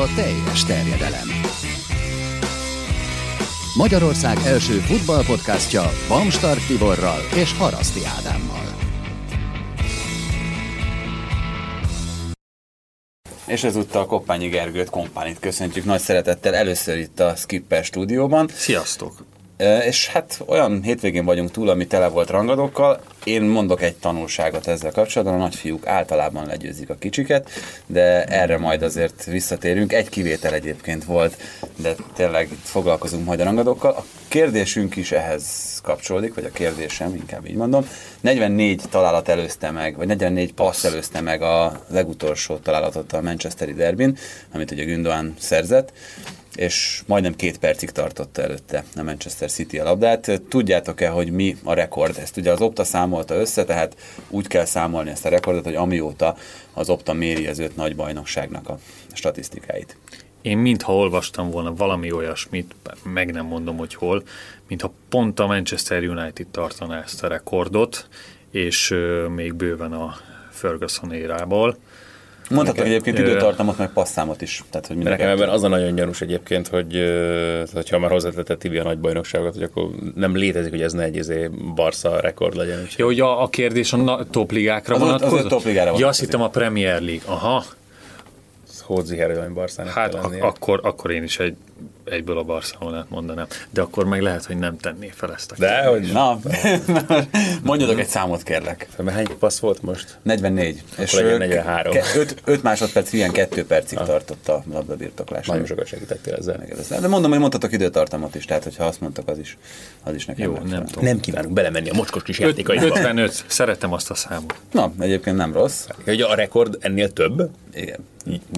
a teljes terjedelem. Magyarország első futballpodcastja Bamstart Tiborral és Haraszti Ádámmal. És ezúttal Koppányi Gergőt, kompánit köszöntjük nagy szeretettel először itt a Skipper stúdióban. Sziasztok! És hát olyan hétvégén vagyunk túl, ami tele volt rangadókkal. Én mondok egy tanulságot ezzel kapcsolatban, a nagyfiúk általában legyőzik a kicsiket, de erre majd azért visszatérünk. Egy kivétel egyébként volt, de tényleg itt foglalkozunk majd a rangadókkal. A kérdésünk is ehhez kapcsolódik, vagy a kérdésem, inkább így mondom. 44 találat előzte meg, vagy 44 passz előzte meg a legutolsó találatot a Manchesteri derbin, amit ugye Gündogan szerzett és majdnem két percig tartotta előtte a Manchester City a labdát. Tudjátok-e, hogy mi a rekord? Ezt ugye az Opta számolta össze, tehát úgy kell számolni ezt a rekordot, hogy amióta az Opta méri az öt nagy bajnokságnak a statisztikáit. Én mintha olvastam volna valami olyasmit, meg nem mondom, hogy hol, mintha pont a Manchester United tartaná ezt a rekordot, és még bőven a Ferguson érából. Mondhatok egyébként időtartamot, meg passzámot is. Tehát, hogy nekem ebben az a nagyon gyanús egyébként, hogy ha már hozzátette Tibi a nagy bajnokságot, hogy akkor nem létezik, hogy ez ne egy izé Barca rekord legyen. Jó, hogy a, a kérdés a topligákra az vonatkozik? Az a topligára Ja, azt hittem a Premier League. Aha. Hódzi Herőany Barszának Hát ak- akkor, akkor én is egy egyből a Barcelonát mondanám. De akkor meg lehet, hogy nem tenné fel ezt a De, hogy... Na, mondjatok egy számot, kérlek. Mert hány passz volt most? 44. Akkor és legyen 43. 5 másodperc, ilyen 2 percig ah. tartott a labdabirtoklás. Nagyon sokat segítettél ezzel. De mondom, hogy mondhatok időtartamot is, tehát hogyha azt mondtak, az is, az is nekem Jó, nem, tudom. nem kívánunk belemenni a mocskos kis játékaiba. 55, szeretem azt a számot. Na, egyébként nem rossz. Hogy a rekord ennél több? Igen.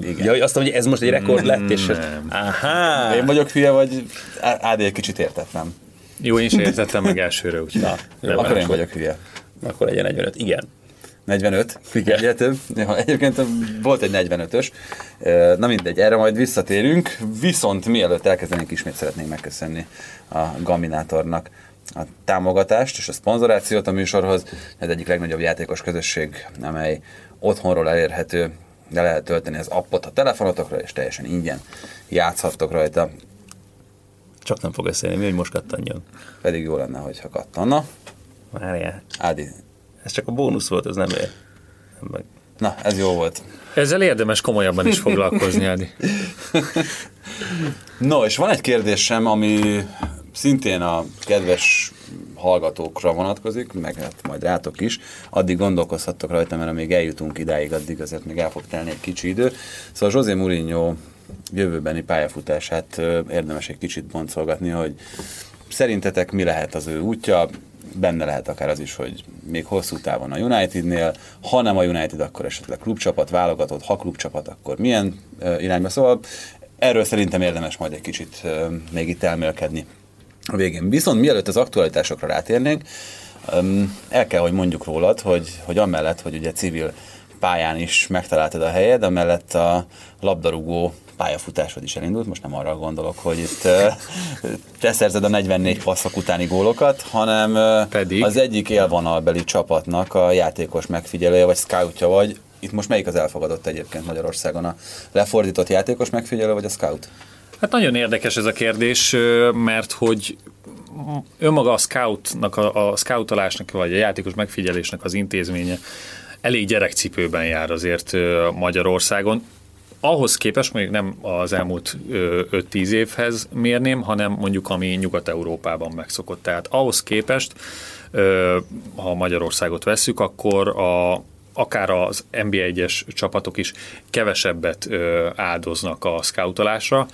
Igen. Ja, azt mondom, hogy ez most egy rekord lett, és... Nem. Aha! Én vagyok hülye, vagy Ád egy kicsit értettem. Jó, én is értettem meg elsőre, úgyhogy... Na, jó, akkor én vagyok hülye. Akkor legyen 45, igen. 45, igen. Ja, egyébként volt egy 45-ös. Na mindegy, erre majd visszatérünk. Viszont mielőtt elkezdenénk, ismét szeretnénk megköszönni a Gaminátornak a támogatást és a szponzorációt a műsorhoz. Ez egyik legnagyobb játékos közösség, amely otthonról elérhető, de lehet tölteni az appot a telefonotokra, és teljesen ingyen játszhattok rajta. Csak nem fog összejönni, mi, hogy most kattanjon. Pedig jó lenne, hogyha kattanna. Várjál. Ádi. Ez csak a bónusz volt, ez nem ér. Nem meg. Na, ez jó volt. Ezzel érdemes komolyabban is foglalkozni, Ádi. no, és van egy kérdésem, ami szintén a kedves hallgatókra vonatkozik, meg hát majd rátok is, addig gondolkozhattok rajta, mert amíg eljutunk idáig, addig azért még el fog telni egy kicsi idő. Szóval José Mourinho jövőbeni pályafutását érdemes egy kicsit boncolgatni, hogy szerintetek mi lehet az ő útja, benne lehet akár az is, hogy még hosszú távon a Unitednél, ha nem a United, akkor esetleg klubcsapat, válogatott, ha klubcsapat, akkor milyen irányba. Szóval erről szerintem érdemes majd egy kicsit még itt elmélkedni a végén. Viszont mielőtt az aktualitásokra rátérnénk, el kell, hogy mondjuk rólad, hogy, hogy amellett, hogy ugye civil pályán is megtaláltad a helyed, amellett a labdarúgó pályafutásod is elindult, most nem arra gondolok, hogy itt te szerzed a 44 passzok utáni gólokat, hanem Pedig? az egyik élvonalbeli csapatnak a játékos megfigyelője, vagy scoutja vagy. Itt most melyik az elfogadott egyébként Magyarországon? A lefordított játékos megfigyelő, vagy a scout? Hát nagyon érdekes ez a kérdés, mert hogy önmaga a scoutnak, a, a scoutolásnak, vagy a játékos megfigyelésnek az intézménye elég gyerekcipőben jár azért Magyarországon. Ahhoz képest még nem az elmúlt 5-10 évhez mérném, hanem mondjuk ami Nyugat-Európában megszokott. Tehát ahhoz képest, ha Magyarországot vesszük, akkor a, akár az NB1-es csapatok is kevesebbet áldoznak a scoutolásra,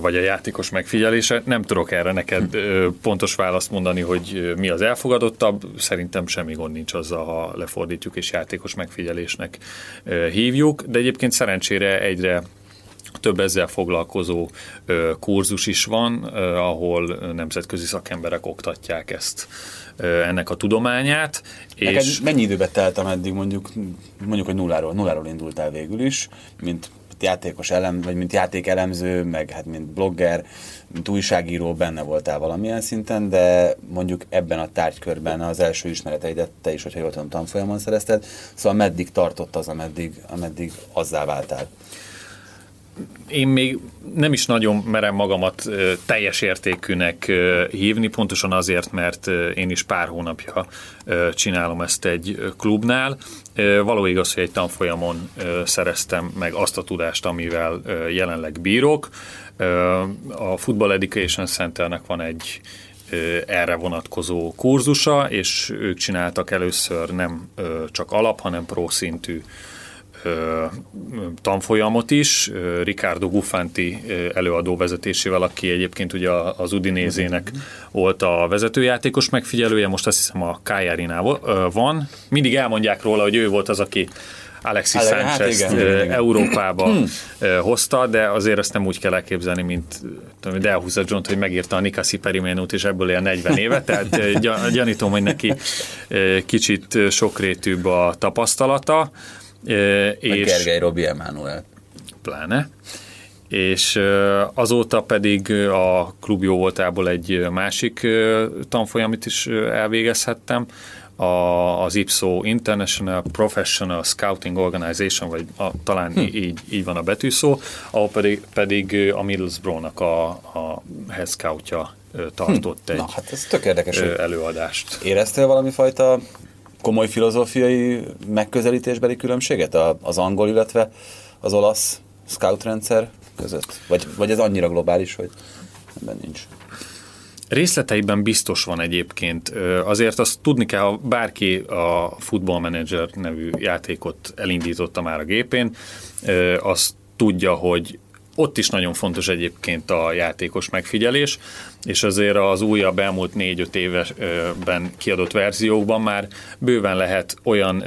vagy a játékos megfigyelése. Nem tudok erre neked pontos választ mondani, hogy mi az elfogadottabb. Szerintem semmi gond nincs azzal, ha lefordítjuk és játékos megfigyelésnek hívjuk, de egyébként szerencsére egyre több ezzel foglalkozó kurzus is van, ahol nemzetközi szakemberek oktatják ezt ennek a tudományát. És mennyi időbe teltem eddig mondjuk, mondjuk, hogy nulláról, nulláról indultál végül is, mint játékos elem, vagy mint játékelemző, meg hát mint blogger, mint újságíró benne voltál valamilyen szinten, de mondjuk ebben a tárgykörben az első ismereteidet te is, hogyha jól tudom, tanfolyamon szerezted, szóval meddig tartott az, ameddig, ameddig azzá váltál? Én még nem is nagyon merem magamat teljes értékűnek hívni, pontosan azért, mert én is pár hónapja csinálom ezt egy klubnál. Való igaz, hogy egy tanfolyamon szereztem meg azt a tudást, amivel jelenleg bírok. A Football Education Centernek van egy erre vonatkozó kurzusa, és ők csináltak először nem csak alap, hanem pro szintű tanfolyamot is, Ricardo Gufanti előadó vezetésével, aki egyébként ugye az Udinézének volt a vezetőjátékos megfigyelője, most azt hiszem a Kajárinál van. Mindig elmondják róla, hogy ő volt az, aki Alexis Ale, Sanchez hát igen, igen, Európába hozta, de azért ezt nem úgy kell elképzelni, mint Delhúza John, hogy megírta a Nikasi Periménut, és ebből él 40 éve, tehát gyanítom, hogy neki kicsit sokrétűbb a tapasztalata. És Gergely Robi Emanuel. Pláne. És azóta pedig a klub jó voltából egy másik tanfolyamit is elvégezhettem, a, az IPSO International Professional Scouting Organization, vagy a, talán hm. így, így van a betűszó, ahol pedig, pedig a Middlesbrough-nak a, a head scoutja tartott hm. egy Na, hát ez tök érdekes, előadást. Éreztél valami fajta komoly filozófiai megközelítésbeli különbséget az angol, illetve az olasz scout rendszer között? Vagy, vagy ez annyira globális, hogy ebben nincs? Részleteiben biztos van egyébként. Azért azt tudni kell, ha bárki a Football Manager nevű játékot elindította már a gépén, azt tudja, hogy ott is nagyon fontos egyébként a játékos megfigyelés, és azért az újabb elmúlt négy-öt évben kiadott verziókban már bőven lehet olyan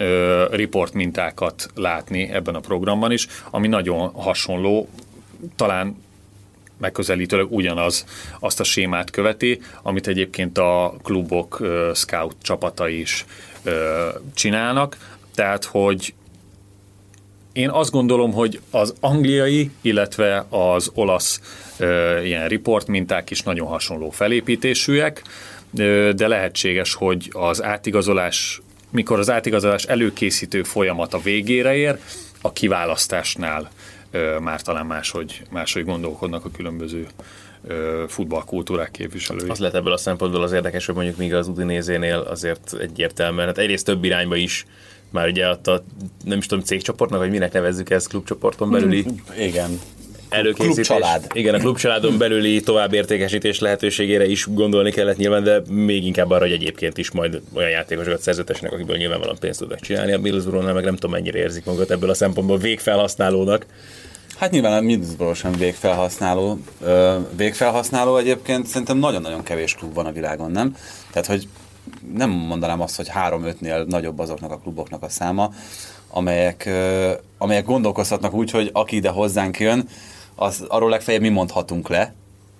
report mintákat látni ebben a programban is, ami nagyon hasonló, talán megközelítőleg ugyanaz azt a sémát követi, amit egyébként a klubok, scout csapatai is csinálnak, tehát hogy én azt gondolom, hogy az angliai, illetve az olasz ö, ilyen report minták is nagyon hasonló felépítésűek, ö, de lehetséges, hogy az átigazolás, mikor az átigazolás előkészítő folyamat a végére ér, a kiválasztásnál ö, már talán máshogy, máshogy gondolkodnak a különböző futballkultúrák képviselői. Az lehet ebből a szempontból az érdekes, hogy mondjuk míg az Udinézénél azért egyértelműen, hát egyrészt több irányba is már ugye ott a, nem is tudom, cégcsoportnak, vagy minek nevezzük ezt, klubcsoporton belüli? Mm, igen. Előkészítés. Klubcsalád. Igen, a klubcsaládon belüli továbbértékesítés lehetőségére is gondolni kellett nyilván, de még inkább arra, hogy egyébként is majd olyan játékosokat szerzetesnek, akiből nyilvánvalóan pénzt tudnak csinálni. A Middlesbrough-nál meg nem tudom mennyire érzik magukat ebből a szempontból végfelhasználónak. Hát nyilván a Middlesbrough sem végfelhasználó. Végfelhasználó egyébként szerintem nagyon-nagyon kevés klub van a világon, nem? Tehát, hogy nem mondanám azt, hogy három-ötnél nagyobb azoknak a kluboknak a száma, amelyek, amelyek gondolkozhatnak úgy, hogy aki ide hozzánk jön, az, arról legfeljebb mi mondhatunk le,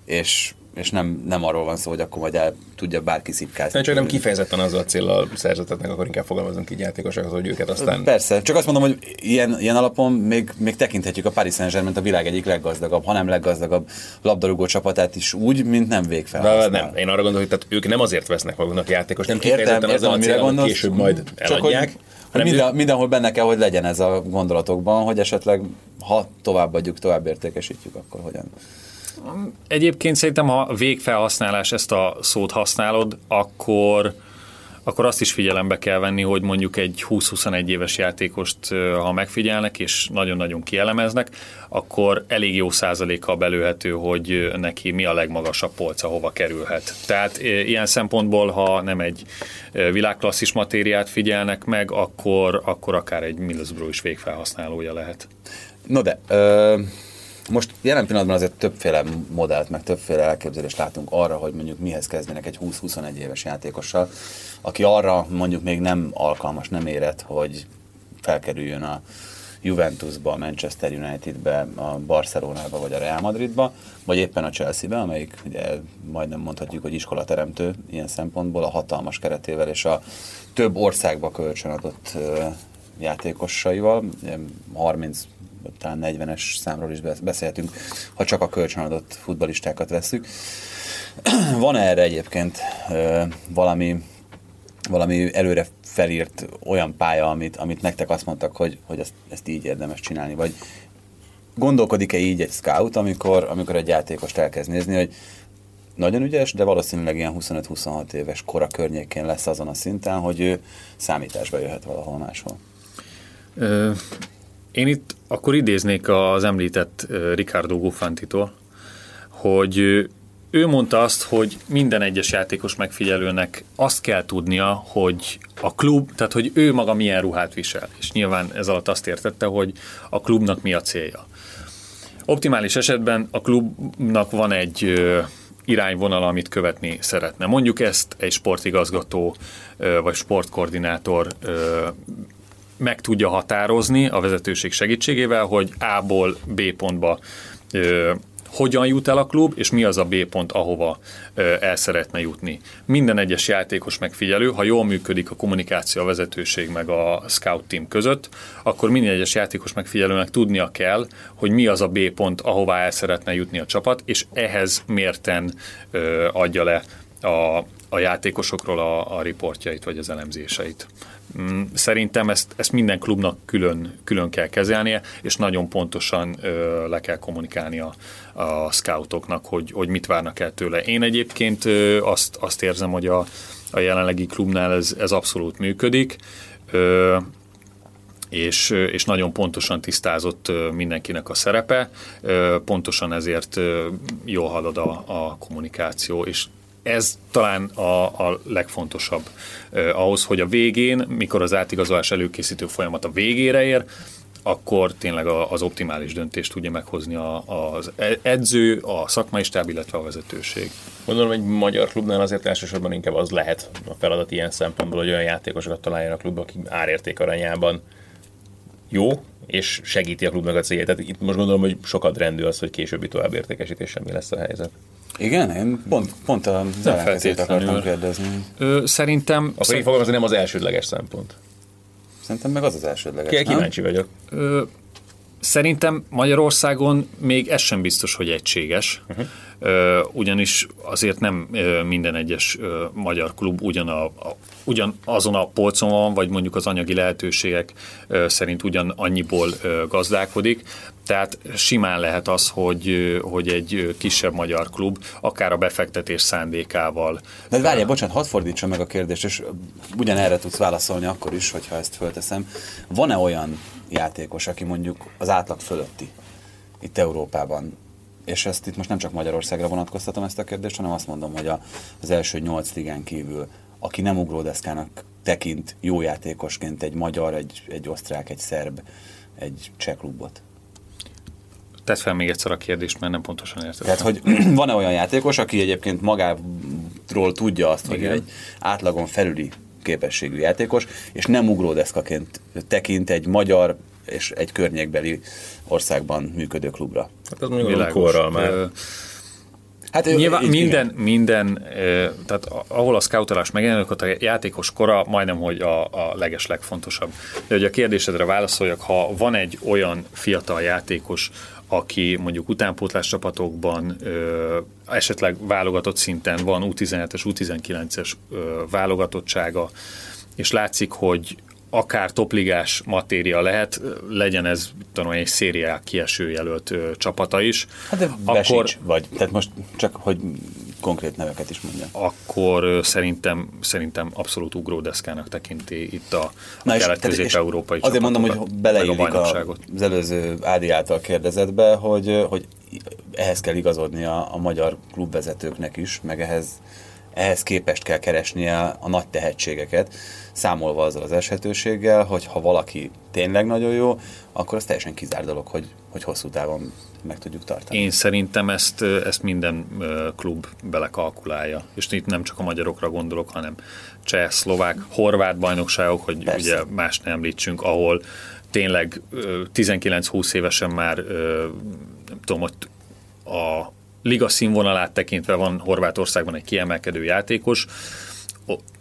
és és nem, nem arról van szó, hogy akkor majd el tudja bárki szipkázni. Nem, csak nem kifejezetten azzal a célral szerzetetnek, akkor inkább fogalmazunk így játékosok, hogy őket aztán... Persze, csak azt mondom, hogy ilyen, ilyen alapon még, még tekinthetjük a Paris Saint-Germain a világ egyik leggazdagabb, hanem leggazdagabb labdarúgó csapatát is úgy, mint nem végfelhasznál. nem, én arra gondolom, hogy tehát ők nem azért vesznek maguknak játékos, nem kifejezetten azzal a célral, később majd eladják. Csak, hogy minden, mindenhol benne kell, hogy legyen ez a gondolatokban, hogy esetleg ha továbbadjuk, tovább értékesítjük, akkor hogyan. Egyébként szerintem, ha végfelhasználás ezt a szót használod, akkor akkor azt is figyelembe kell venni, hogy mondjuk egy 20-21 éves játékost, ha megfigyelnek és nagyon-nagyon kielemeznek, akkor elég jó százaléka belőhető, hogy neki mi a legmagasabb polca, hova kerülhet. Tehát ilyen szempontból, ha nem egy világklasszis matériát figyelnek meg, akkor, akkor akár egy Middlesbrough is végfelhasználója lehet. No de, ö- most jelen pillanatban azért többféle modellt, meg többféle elképzelést látunk arra, hogy mondjuk mihez kezdenek egy 20-21 éves játékossal, aki arra mondjuk még nem alkalmas, nem érett, hogy felkerüljön a Juventusba, a Manchester Unitedbe, a Barcelonába vagy a Real Madridba, vagy éppen a Chelsea-be, amelyik ugye majdnem mondhatjuk, hogy iskolateremtő ilyen szempontból a hatalmas keretével és a több országba kölcsönadott játékosaival, 30 talán 40-es számról is beszéltünk, ha csak a kölcsönadott futbalistákat veszük. Van erre egyébként valami, valami előre felírt olyan pálya, amit, amit nektek azt mondtak, hogy, hogy ezt, ezt így érdemes csinálni, vagy gondolkodik-e így egy scout, amikor, amikor egy játékost elkezd nézni, hogy nagyon ügyes, de valószínűleg ilyen 25-26 éves kora környékén lesz azon a szinten, hogy ő számításba jöhet valahol máshol. Én itt akkor idéznék az említett Ricardo Guffantitól, hogy ő mondta azt, hogy minden egyes játékos megfigyelőnek azt kell tudnia, hogy a klub, tehát hogy ő maga milyen ruhát visel. És nyilván ez alatt azt értette, hogy a klubnak mi a célja. Optimális esetben a klubnak van egy irányvonal, amit követni szeretne. Mondjuk ezt egy sportigazgató vagy sportkoordinátor meg tudja határozni a vezetőség segítségével, hogy A-ból B pontba hogyan jut el a klub, és mi az a B pont, ahova el szeretne jutni. Minden egyes játékos megfigyelő, ha jól működik a kommunikáció a vezetőség meg a scout team között, akkor minden egyes játékos megfigyelőnek tudnia kell, hogy mi az a B pont, ahová el szeretne jutni a csapat, és ehhez mérten adja le a, a játékosokról a, a riportjait vagy az elemzéseit. Mm, szerintem ezt, ezt minden klubnak külön, külön kell kezelnie, és nagyon pontosan ö, le kell kommunikálni a, a scoutoknak, hogy, hogy mit várnak el tőle. Én egyébként ö, azt, azt érzem, hogy a, a jelenlegi klubnál ez, ez abszolút működik. Ö, és, és nagyon pontosan tisztázott mindenkinek a szerepe, pontosan ezért jól halad a, a kommunikáció, és ez talán a, a legfontosabb eh, ahhoz, hogy a végén, mikor az átigazolás előkészítő folyamat a végére ér, akkor tényleg az optimális döntést tudja meghozni az edző, a szakmai stáb, illetve a vezetőség. Gondolom, egy magyar klubnál azért elsősorban inkább az lehet a feladat ilyen szempontból, hogy olyan játékosokat találjanak a klubba, akik árérték arányában jó, és segíti a klubnak a célját. Tehát itt most gondolom, hogy sokat rendű az, hogy későbbi továbbértékesítésen mi lesz a helyzet. Igen, én pont, pont a ellenkezőt akartam kérdezni. Ö, szerintem... Akkor szerint... így fogalmazni nem az elsődleges szempont. Szerintem meg az az elsődleges, Kíváncsi vagyok. Ö, Szerintem Magyarországon még ez sem biztos, hogy egységes, uh-huh. ugyanis azért nem minden egyes magyar klub ugyan, a, a, ugyan azon a polcon van, vagy mondjuk az anyagi lehetőségek szerint ugyan annyiból gazdálkodik, tehát simán lehet az, hogy, hogy egy kisebb magyar klub, akár a befektetés szándékával. De várjál, bocsánat, hadd fordítsam meg a kérdést, és ugyanerre tudsz válaszolni akkor is, hogyha ezt fölteszem. Van-e olyan játékos, aki mondjuk az átlag fölötti itt Európában. És ezt itt most nem csak Magyarországra vonatkoztatom ezt a kérdést, hanem azt mondom, hogy a, az első nyolc ligán kívül, aki nem ugródeszkának tekint jó játékosként egy magyar, egy, egy osztrák, egy szerb, egy cseh klubot. Tedd fel még egyszer a kérdést, mert nem pontosan értem. Tehát, hogy van-e olyan játékos, aki egyébként magáról tudja azt, Igen. hogy egy átlagon felüli képességű játékos, és nem ugródeszkaként tekint egy magyar és egy környékbeli országban működő klubra. Hát az mondjuk korral már. Hát Nyilván így, minden, igen. minden, tehát ahol a scoutolás megjelenik, ott a játékos kora majdnem, hogy a, a leges legfontosabb. De hogy a kérdésedre válaszoljak, ha van egy olyan fiatal játékos, aki mondjuk utánpótlás csapatokban ö, esetleg válogatott szinten van U17-es, U19-es ö, válogatottsága, és látszik, hogy akár topligás matéria lehet, legyen ez tudom, egy szériák kieső jelölt ö, csapata is. Hát de akkor, vagy, tehát most csak, hogy konkrét neveket is mondjam. Akkor szerintem, szerintem abszolút ugródeszkának tekinti itt a, a kelet-közép-európai Azért mondom, hogy beleillik az előző Ádi által kérdezetbe, hogy, hogy ehhez kell igazodni a, a magyar klubvezetőknek is, meg ehhez, ehhez képest kell keresnie a nagy tehetségeket, számolva azzal az eshetőséggel, hogy ha valaki tényleg nagyon jó, akkor az teljesen kizár dolog, hogy, hogy hosszú távon meg tudjuk tartani. Én szerintem ezt, ezt minden klub belekalkulálja. És itt nem csak a magyarokra gondolok, hanem cseh, szlovák, horvát bajnokságok, hogy Persze. ugye más nem említsünk, ahol tényleg 19-20 évesen már nem tudom, ott a liga színvonalát tekintve van Horvátországban egy kiemelkedő játékos,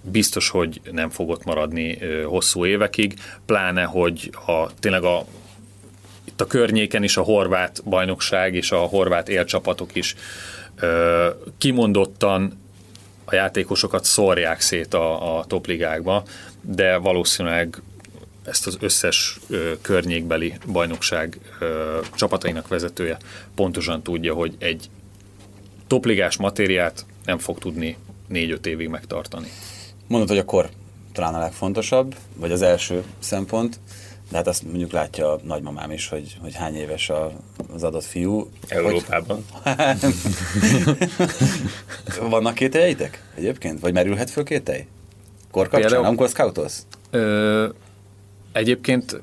biztos, hogy nem fogott maradni hosszú évekig, pláne, hogy a, tényleg a itt a környéken is a horvát bajnokság és a horvát élcsapatok is ö, kimondottan a játékosokat szórják szét a, a topligákba, de valószínűleg ezt az összes ö, környékbeli bajnokság ö, csapatainak vezetője pontosan tudja, hogy egy topligás matériát nem fog tudni négy-öt évig megtartani. Mondod, hogy a kor talán a legfontosabb, vagy az első szempont, de hát azt mondjuk látja a nagymamám is, hogy, hogy hány éves a, az adott fiú. Európában. Hogy... Vannak kételjeitek egyébként? Vagy merülhet föl kételj? Kor kapcsán, amikor scoutolsz? Ö, egyébként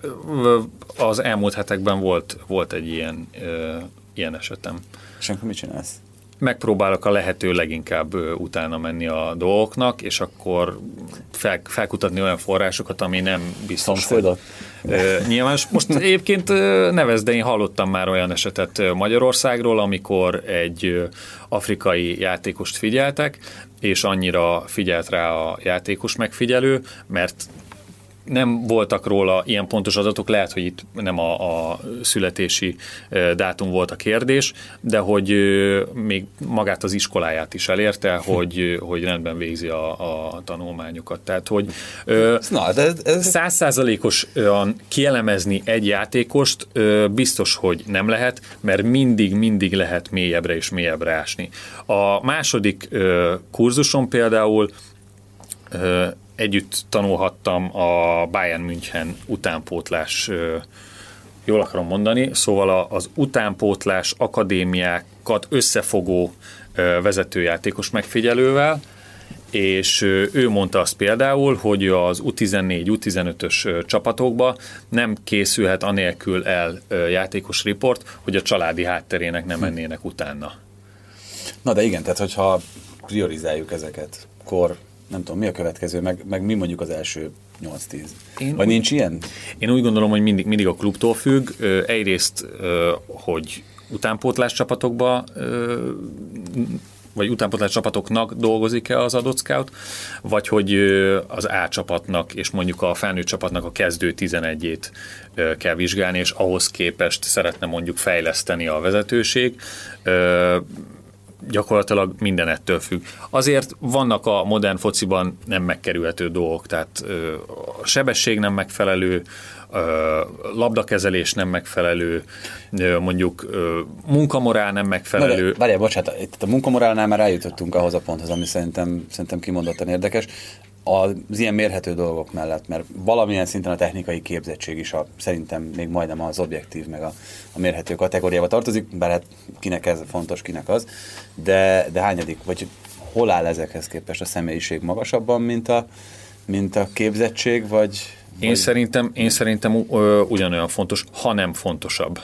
az elmúlt hetekben volt, volt egy ilyen, ö, ilyen esetem. És akkor mit csinálsz? Megpróbálok a lehető leginkább utána menni a dolgoknak, és akkor fel, felkutatni olyan forrásokat, ami nem biztos. Szomszédot? Nyilván most egyébként nevezd, de én hallottam már olyan esetet Magyarországról, amikor egy afrikai játékost figyeltek, és annyira figyelt rá a játékos megfigyelő, mert nem voltak róla ilyen pontos adatok, lehet, hogy itt nem a, a születési dátum volt a kérdés, de hogy még magát az iskoláját is elérte, hogy, hogy rendben végzi a, a tanulmányokat. Tehát, hogy százszázalékosan kielemezni egy játékost biztos, hogy nem lehet, mert mindig-mindig lehet mélyebbre és mélyebbre ásni. A második kurzuson például együtt tanulhattam a Bayern München utánpótlás, jól akarom mondani, szóval az utánpótlás akadémiákat összefogó vezetőjátékos megfigyelővel, és ő mondta azt például, hogy az U14, U15-ös csapatokba nem készülhet anélkül el játékos riport, hogy a családi hátterének nem mennének utána. Na de igen, tehát hogyha priorizáljuk ezeket, kor, nem tudom, mi a következő, meg, meg mi mondjuk az első 8-10? Én Vagy nincs ilyen? Én úgy gondolom, hogy mindig, mindig a klubtól függ. Egyrészt, hogy utánpótlás csapatokba vagy utánpótlás csapatoknak dolgozik-e az adott scout, vagy hogy az A csapatnak és mondjuk a felnőtt csapatnak a kezdő 11-ét kell vizsgálni, és ahhoz képest szeretne mondjuk fejleszteni a vezetőség gyakorlatilag minden ettől függ. Azért vannak a modern fociban nem megkerülhető dolgok, tehát a sebesség nem megfelelő, labdakezelés nem megfelelő, mondjuk munkamorál nem megfelelő. Várjál, bocsánat, itt a munkamorálnál már eljutottunk ahhoz a ponthoz, ami szerintem, szerintem kimondottan érdekes az ilyen mérhető dolgok mellett, mert valamilyen szinten a technikai képzettség is a, szerintem még majdnem az objektív, meg a, a mérhető kategóriába tartozik, bár hát kinek ez fontos, kinek az, de, de hányadik, vagy hol áll ezekhez képest a személyiség magasabban, mint a, mint a képzettség, vagy... Én vagy... szerintem, én szerintem ö, ugyanolyan fontos, ha nem fontosabb.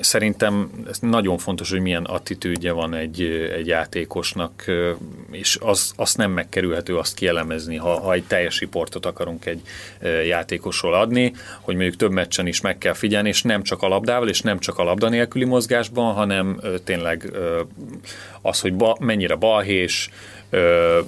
Szerintem ez nagyon fontos, hogy milyen attitűdje van egy, egy játékosnak, és az, azt nem megkerülhető azt kielemezni, ha, ha egy teljes riportot akarunk egy játékosról adni, hogy mondjuk több meccsen is meg kell figyelni, és nem csak a labdával, és nem csak a labda nélküli mozgásban, hanem tényleg az, hogy ba, mennyire balhés,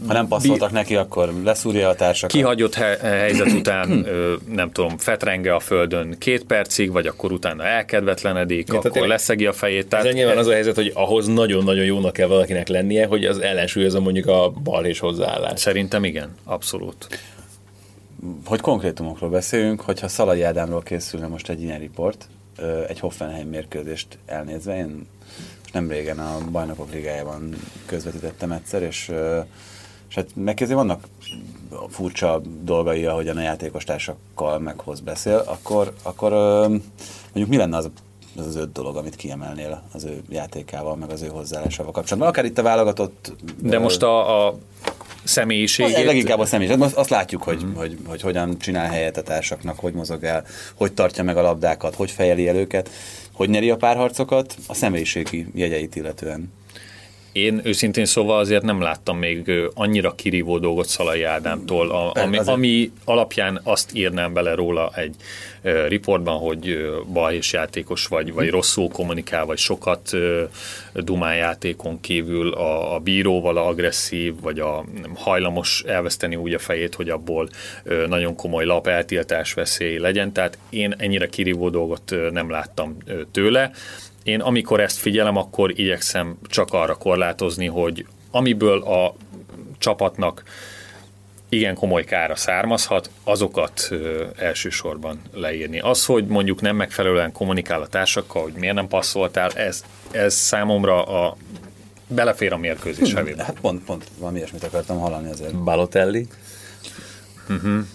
ha nem passzoltak neki, akkor leszúrja a társakat. Kihagyott he- helyzet után, nem tudom, fetrenge a földön két percig, vagy akkor utána elkedvetlenedik, ja, akkor leszegi a fejét. Tehát... Ez nyilván az a helyzet, hogy ahhoz nagyon-nagyon jónak kell valakinek lennie, hogy az ellensúlyozza mondjuk a bal és hozzáállás. Szerintem igen, abszolút. Hogy konkrétumokról beszéljünk, hogyha Szalai Ádámról készülne most egy ilyen riport, egy Hoffenheim mérkőzést elnézve, én nem régen a Bajnokok Ligájában közvetítettem egyszer, és, és hát megkezdi vannak furcsa dolgai, ahogyan a játékos társakkal meghoz beszél, akkor, akkor mondjuk mi lenne az az az öt dolog, amit kiemelnél az ő játékával, meg az ő hozzáállásával kapcsolatban. Akár itt a válogatott... De most a, a személyiségét... Leginkább a személyiség. Azt, azt látjuk, hogy, uh-huh. hogy, hogy hogyan csinál helyet a társaknak, hogy mozog el, hogy tartja meg a labdákat, hogy fejeli el őket, hogy nyeri a párharcokat a személyiségi jegyeit illetően. Én őszintén szóval azért nem láttam még annyira kirívó dolgot Szalai Ádámtól, a, ami, ami alapján azt írnám bele róla egy uh, riportban, hogy uh, balhés játékos vagy, vagy rosszul kommunikál, vagy sokat uh, dumál játékon kívül a, a bíróval a agresszív, vagy a hajlamos elveszteni úgy a fejét, hogy abból uh, nagyon komoly lapeltiltás veszély legyen. Tehát én ennyire kirívó dolgot uh, nem láttam uh, tőle én amikor ezt figyelem, akkor igyekszem csak arra korlátozni, hogy amiből a csapatnak igen komoly kára származhat, azokat ö, elsősorban leírni. Az, hogy mondjuk nem megfelelően kommunikál a társakkal, hogy miért nem passzoltál, ez, ez számomra a belefér a mérkőzés hm, hevébe. Hát pont, pont valami ilyesmit akartam hallani azért. Balotelli? Uh-huh.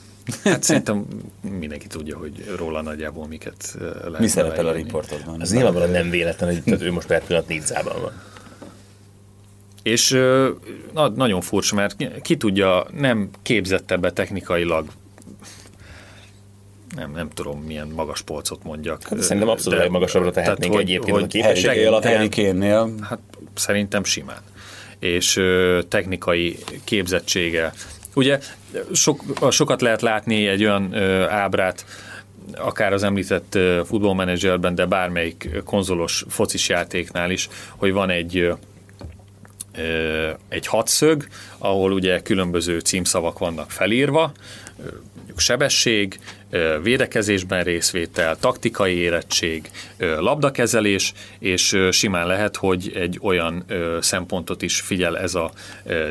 Hát szerintem mindenki tudja, hogy róla nagyjából miket lehet Mi szerepel a riportodban? Az nyilvánvalóan nem véletlen, hogy tehát ő most per pillanat Nizzában van. És na, nagyon furcsa, mert ki tudja, nem képzettebbe technikailag nem, nem tudom, milyen magas polcot mondjak. Hát szerintem abszolút de, legmagasabbra tehetnénk tehát, egyébként hogy, a képességei alapján. Hát szerintem simán. És ö, technikai képzettsége. Ugye sok, sokat lehet látni egy olyan ö, ábrát, akár az említett futballmenedzserben, de bármelyik konzolos focis játéknál is, hogy van egy egy hatszög, ahol ugye különböző címszavak vannak felírva, mondjuk sebesség, védekezésben részvétel, taktikai érettség, labdakezelés, és simán lehet, hogy egy olyan szempontot is figyel ez a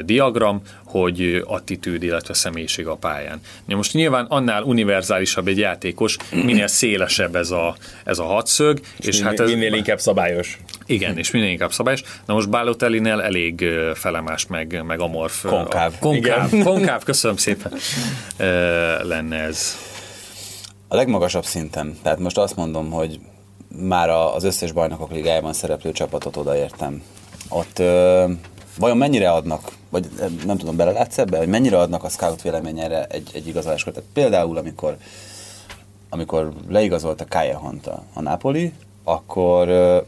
diagram, hogy attitűd, illetve személyiség a pályán. Ja, most nyilván annál univerzálisabb egy játékos, minél szélesebb ez a, ez a hatszög. És, és hát ez, minél inkább szabályos. Igen, és minél inkább szabályos. Na most Balotellinél elég felemás, meg, meg amorf. Konkáv. Konkáv, konkáv, köszönöm szépen. lenne ez. A legmagasabb szinten, tehát most azt mondom, hogy már az összes bajnokok ligájában szereplő csapatot odaértem. Ott ö, vajon mennyire adnak, vagy nem tudom, belelátsz ebbe, hogy mennyire adnak a scout véleményére egy, egy igazoláskor. Tehát például, amikor, amikor leigazolta Kajahont a, a Napoli, akkor ö,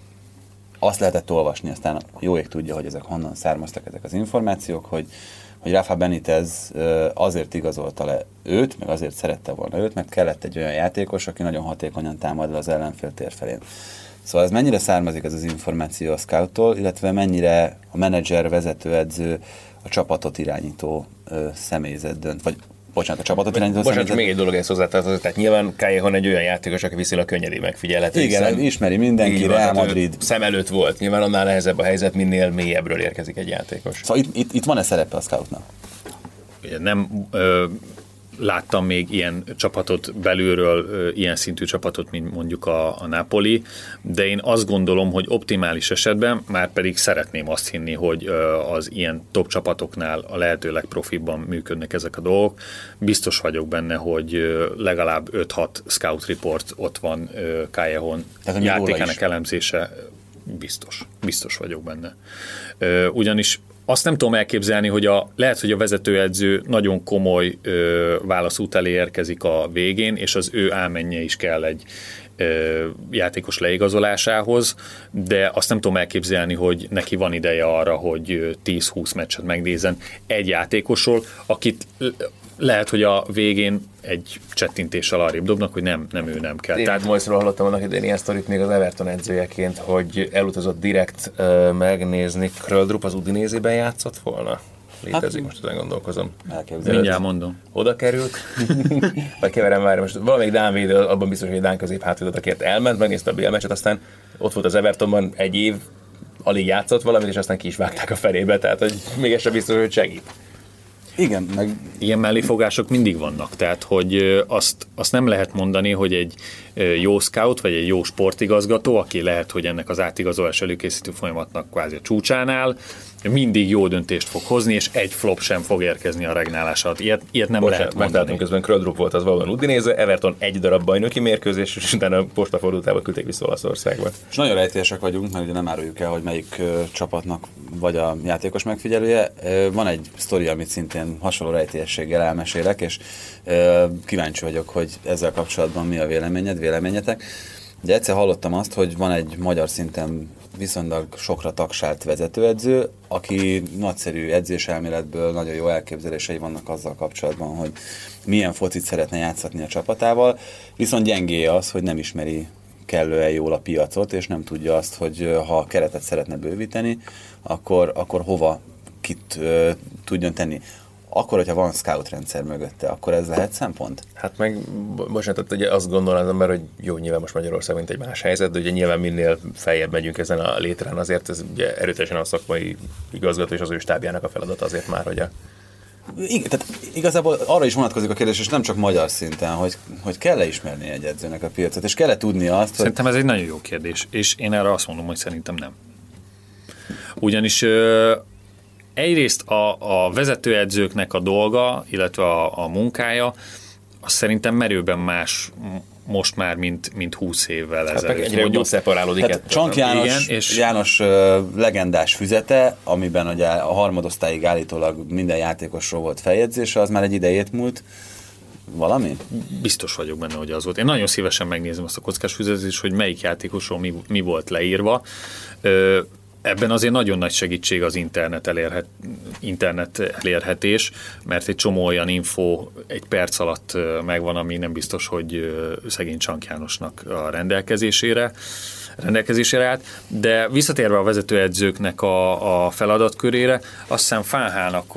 azt lehetett olvasni, aztán jó ég tudja, hogy ezek honnan származtak ezek az információk, hogy hogy Rafa Benitez azért igazolta le őt, meg azért szerette volna őt, mert kellett egy olyan játékos, aki nagyon hatékonyan támad le az ellenfél tér felén. Szóval ez mennyire származik ez az információ a scouttól, illetve mennyire a menedzser, vezetőedző, a csapatot irányító ö, személyzet dönt, vagy bocsánat, a csapatot irányító Bocsánat, személyzet... még egy dolog ezt hozzátartozik, tehát nyilván Callejon egy olyan játékos, aki viszonylag könnyedén megfigyelhető. Igen, hiszen, ismeri mindenki, Real Madrid. Szem előtt volt, nyilván annál nehezebb a helyzet, minél mélyebbről érkezik egy játékos. Szóval itt, itt, itt van-e szerepe a scoutnak? Nem ö, láttam még ilyen csapatot belülről, ilyen szintű csapatot, mint mondjuk a, a Napoli, de én azt gondolom, hogy optimális esetben, már pedig szeretném azt hinni, hogy az ilyen top csapatoknál a lehető legprofibban működnek ezek a dolgok. Biztos vagyok benne, hogy legalább 5-6 scout report ott van Kájehon játékának elemzése biztos, biztos vagyok benne. Ugyanis azt nem tudom elképzelni, hogy a, lehet, hogy a vezetőedző nagyon komoly ö, válaszút elé érkezik a végén, és az ő álmenje is kell egy ö, játékos leigazolásához, de azt nem tudom elképzelni, hogy neki van ideje arra, hogy 10-20 meccset megnézen egy játékosról, akit lehet, hogy a végén egy csettintéssel arrébb dobnak, hogy nem, nem ő nem kell. Én Tehát Moisról hallottam annak idején ilyen sztorit még az Everton edzőjeként, hogy elutazott direkt uh, megnézni, Kröldrup az Udinézében játszott volna? Létezik, hát, most ezen gondolkozom. Mindjárt mondom. Oda került, vagy keverem már, most valamelyik Dán védő, abban biztos, hogy Dán közép hátvédőt elment, megnézte a BL meccset, aztán ott volt az Evertonban egy év, alig játszott valamit, és aztán ki is vágták a felébe, tehát hogy még ez sem biztos, hogy segít. Igen, meg... Ilyen melléfogások mindig vannak, tehát hogy azt, azt nem lehet mondani, hogy egy jó scout, vagy egy jó sportigazgató, aki lehet, hogy ennek az átigazolás előkészítő folyamatnak kvázi a csúcsánál, mindig jó döntést fog hozni, és egy flop sem fog érkezni a regnálás alatt. Ilyet, ilyet nem Bocsánat, lehet mondani. Meglátom közben Kröldrup volt az valóban Udinéze, Everton egy darab bajnoki mérkőzés, és utána a postafordultába küldték vissza Olaszországba. És nagyon rejtélyesek vagyunk, mert ugye nem áruljuk el, hogy melyik csapatnak vagy a játékos megfigyelője. van egy sztori, amit szintén hasonló rejtélyességgel elmesélek, és kíváncsi vagyok, hogy ezzel kapcsolatban mi a véleményed, véleményetek. Ugye egyszer hallottam azt, hogy van egy magyar szinten viszonylag sokra tagsált vezetőedző, aki nagyszerű edzéselméletből nagyon jó elképzelései vannak azzal kapcsolatban, hogy milyen focit szeretne játszatni a csapatával, viszont gyengéje az, hogy nem ismeri kellően jól a piacot, és nem tudja azt, hogy ha a keretet szeretne bővíteni, akkor, akkor hova kit uh, tudjon tenni akkor, hogyha van scout rendszer mögötte, akkor ez lehet szempont? Hát meg, bocsánat, tehát ugye azt gondolom az ember, hogy jó, nyilván most Magyarország mint egy más helyzet, de ugye nyilván minél feljebb megyünk ezen a létrán, azért ez ugye erőteljesen a szakmai igazgató és az ő stábjának a feladat azért már, hogy a igen, tehát igazából arra is vonatkozik a kérdés, és nem csak magyar szinten, hogy, hogy kell-e ismerni egy edzőnek a piacot, és kell-e tudni azt, Szerintem ez egy nagyon jó kérdés, és én erre azt mondom, hogy szerintem nem. Ugyanis ö, egyrészt a, a vezetőedzőknek a dolga, illetve a, a munkája, az szerintem merőben más most már, mint, mint 20 évvel hát ezelőtt. Egyre jobban szeparálódik. Hát Csank János, Igen, és János uh, legendás füzete, amiben ugye a harmadosztályig állítólag minden játékosról volt feljegyzése, az már egy idejét múlt. Valami? Biztos vagyok benne, hogy az volt. Én nagyon szívesen megnézem azt a kockás füzetést, hogy melyik játékosról mi, mi volt leírva. Ö, Ebben azért nagyon nagy segítség az internet, elérhet, internet elérhetés, mert egy csomó olyan info egy perc alatt megvan, ami nem biztos, hogy szegény Csank Jánosnak a rendelkezésére rendelkezésére állt, de visszatérve a vezetőedzőknek a, a feladatkörére, azt hiszem Fáhának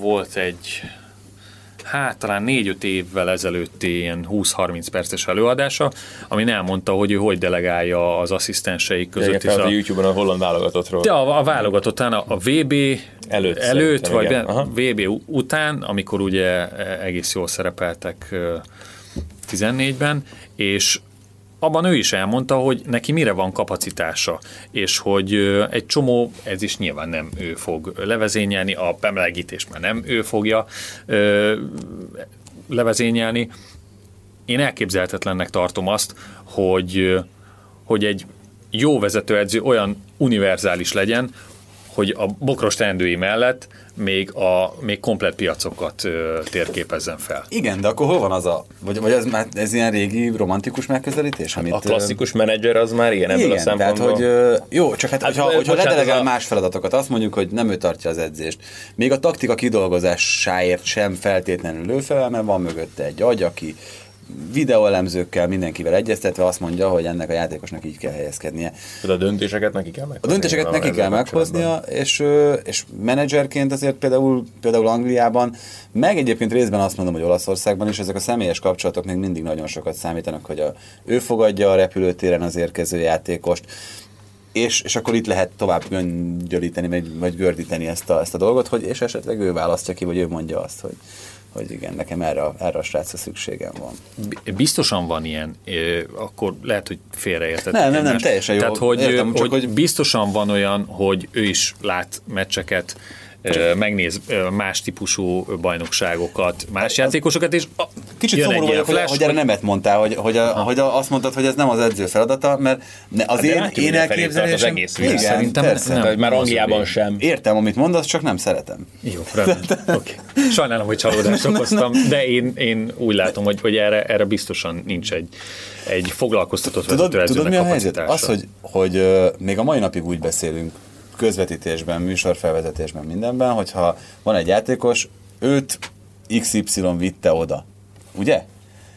volt egy hát talán négy-öt évvel ezelőtti ilyen 20-30 perces előadása, ami elmondta, hogy ő hogy delegálja az asszisztensei között is. A, a YouTube-on a holland válogatottról. De a, a válogatottán a, a VB előtt, előtt vagy be, VB után, amikor ugye egész jól szerepeltek 14-ben, és abban ő is elmondta, hogy neki mire van kapacitása, és hogy egy csomó, ez is nyilván nem ő fog levezényelni, a bemelegítés már nem ő fogja levezényelni. Én elképzelhetetlennek tartom azt, hogy, hogy egy jó vezetőedző olyan univerzális legyen, hogy a bokros teendői mellett még, a, még komplet piacokat ö, térképezzen fel. Igen, de akkor hol van az a, vagy, vagy ez, már, ez ilyen régi romantikus megközelítés? Amit, a klasszikus menedzser az már ilyen ebből igen, a szempontból. Tehát, hogy, jó, csak hát, hát hogyha, hogyha ledelegel a... más feladatokat, azt mondjuk, hogy nem ő tartja az edzést. Még a taktika kidolgozásáért sem feltétlenül ő fel, mert van mögötte egy agy, aki videóelemzőkkel, mindenkivel egyeztetve azt mondja, hogy ennek a játékosnak így kell helyezkednie. Tehát a döntéseket neki kell meghoznia. A döntéseket neki kell meghoznia, és, és menedzserként azért például, például Angliában, meg egyébként részben azt mondom, hogy Olaszországban is ezek a személyes kapcsolatok még mindig nagyon sokat számítanak, hogy a, ő fogadja a repülőtéren az érkező játékost, és, és akkor itt lehet tovább göngyölíteni, vagy, vagy gördíteni ezt a, ezt a dolgot, hogy és esetleg ő választja ki, vagy ő mondja azt, hogy hogy igen, nekem erre, erre a srácra szükségem van. Biztosan van ilyen, akkor lehet, hogy félreértettek. Nem, nem, nem, teljesen jó. Tehát, hogy, Értem, hogy, hogy biztosan van olyan, hogy ő is lát meccseket, megnéz más típusú bajnokságokat, más játékosokat, és a, Kicsit szomorú vagyok, flash, hogy, hogy erre nemet mondtál, hogy, hogy, a, hogy a, azt mondtad, hogy ez nem az edző feladata, mert az hát én, én elképzelésem... Az egész igen, szerintem persze. nem, nem, már Angliában sem. Értem, amit mondasz, csak nem szeretem. Jó, okay. Sajnálom, hogy csalódást okoztam, de én, én úgy látom, hogy, hogy erre, erre biztosan nincs egy, egy foglalkoztatott tudod, tudod, mi a helyzet? Az, hogy, hogy uh, még a mai napig úgy beszélünk közvetítésben, műsorfelvezetésben, mindenben, hogyha van egy játékos, őt XY vitte oda. Ugye?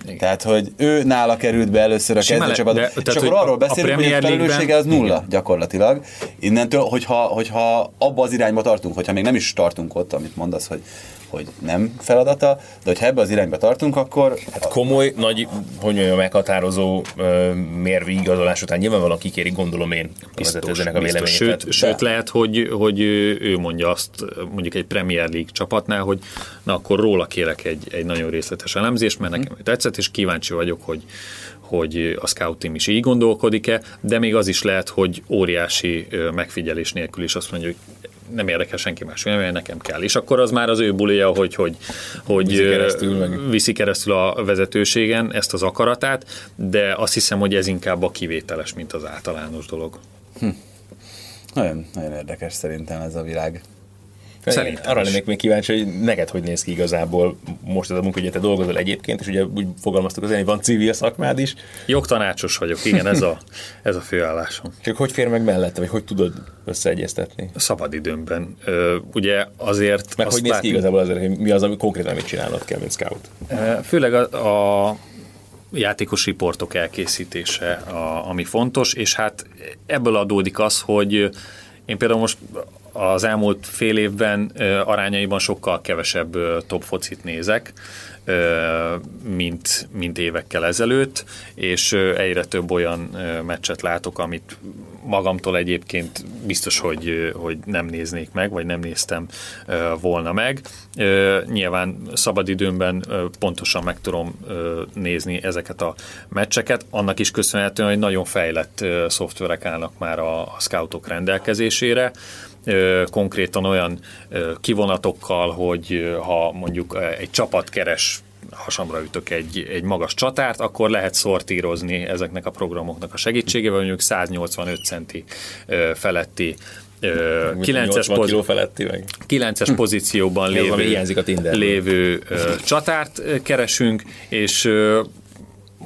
Igen. Tehát, hogy ő nála került be először a kezdőcsapatba, és akkor arról beszélünk, hogy a felelőssége az nulla igen. gyakorlatilag. Innentől, hogyha, hogyha abba az irányba tartunk, hogyha még nem is tartunk ott, amit mondasz, hogy hogy nem feladata, de hogyha ebbe az irányba tartunk, akkor... Hát komoly, nagy, hogy mondjam, meghatározó mérvi igazolás után nyilvánvalóan kikérik, gondolom én biztos, a véleményét. Sőt, de... sőt, lehet, hogy, hogy ő mondja azt mondjuk egy Premier League csapatnál, hogy na akkor róla kérek egy, egy nagyon részletes elemzést, mert nekem mm. tetszett, és kíváncsi vagyok, hogy, hogy a scout team is így gondolkodik-e, de még az is lehet, hogy óriási megfigyelés nélkül is azt mondja, hogy nem érdekel senki más véleménye, nekem kell. És akkor az már az ő bulija, hogy, hogy, hogy viszi, keresztül, viszi keresztül a vezetőségen ezt az akaratát, de azt hiszem, hogy ez inkább a kivételes, mint az általános dolog. Hm. Nagyon, nagyon érdekes szerintem ez a világ. Szerintem Arra lennék még kíváncsi, hogy neked hogy néz ki igazából most ez a munka, hogy te dolgozol egyébként, és ugye úgy fogalmaztuk az hogy van civil szakmád is. Jogtanácsos vagyok, igen, ez a, ez a főállásom. Csak hogy fér meg mellette, vagy hogy tudod összeegyeztetni? A szabadidőmben. Ugye azért... Meg hogy néz ki igazából azért, hogy mi az, ami konkrétan mit csinálnod kell, mint scout? Főleg a, a játékos riportok elkészítése, a, ami fontos, és hát ebből adódik az, hogy én például most az elmúlt fél évben arányaiban sokkal kevesebb top focit nézek, mint, mint évekkel ezelőtt, és egyre több olyan meccset látok, amit magamtól egyébként biztos, hogy, hogy nem néznék meg, vagy nem néztem volna meg. Nyilván szabadidőmben pontosan meg tudom nézni ezeket a meccseket, annak is köszönhetően, hogy nagyon fejlett szoftverek állnak már a scoutok rendelkezésére, konkrétan olyan kivonatokkal, hogy ha mondjuk egy csapat keres hasamra ütök egy, egy magas csatárt, akkor lehet szortírozni ezeknek a programoknak a segítségével, mondjuk 185 centi feletti 9-es, poz- feletti meg. 9-es pozícióban lévő, a lévő csatárt keresünk, és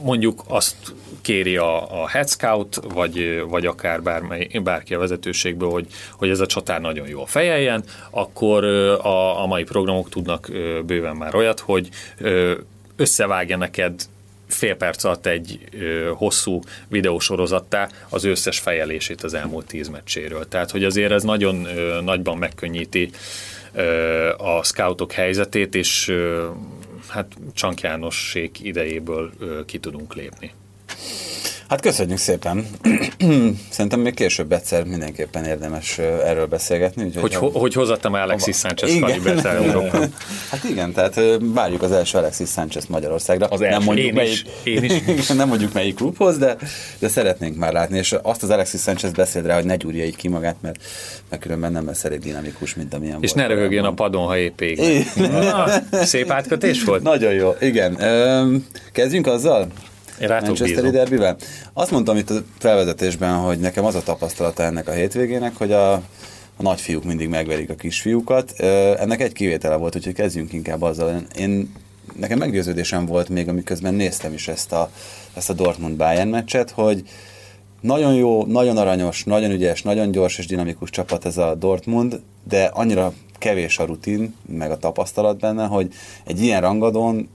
mondjuk azt kéri a, a Head Scout, vagy, vagy akár bármely, bárki a vezetőségből, hogy, hogy ez a csatár nagyon jól fejeljen, akkor a, a mai programok tudnak bőven már olyat, hogy összevágja neked fél perc alatt egy ö, hosszú videósorozattá az összes fejelését az elmúlt tíz meccséről. Tehát, hogy azért ez nagyon ö, nagyban megkönnyíti ö, a scoutok helyzetét, és ö, hát Csank Jánosség idejéből ki tudunk lépni. Hát köszönjük szépen. Szerintem még később egyszer mindenképpen érdemes erről beszélgetni. Úgyhogy hogy, ha... hogy hozattam Alexis Sánchez Kalibert Hát igen, tehát várjuk az első Alexis Sánchez Magyarországra. Az első. Nem mondjuk én melyik, is. Én is. nem mondjuk melyik klubhoz, de, de szeretnénk már látni. És azt az Alexis Sánchez beszélt rá, hogy ne gyúrja így ki magát, mert, mert különben nem lesz elég dinamikus, mint amilyen És ne röhögjön a padon, ha épp ég. Szép átkötés volt? Nagyon jó, igen. Kezdjünk azzal? Én Manchesteri derbivel. Azt mondtam itt a felvezetésben, hogy nekem az a tapasztalata ennek a hétvégének, hogy a, a nagyfiúk mindig megverik a kisfiúkat. Ennek egy kivétele volt, úgyhogy kezdjünk inkább azzal. Én, nekem meggyőződésem volt még, amiközben néztem is ezt a, ezt a Dortmund-Bayern meccset, hogy nagyon jó, nagyon aranyos, nagyon ügyes, nagyon gyors és dinamikus csapat ez a Dortmund, de annyira kevés a rutin, meg a tapasztalat benne, hogy egy ilyen rangadón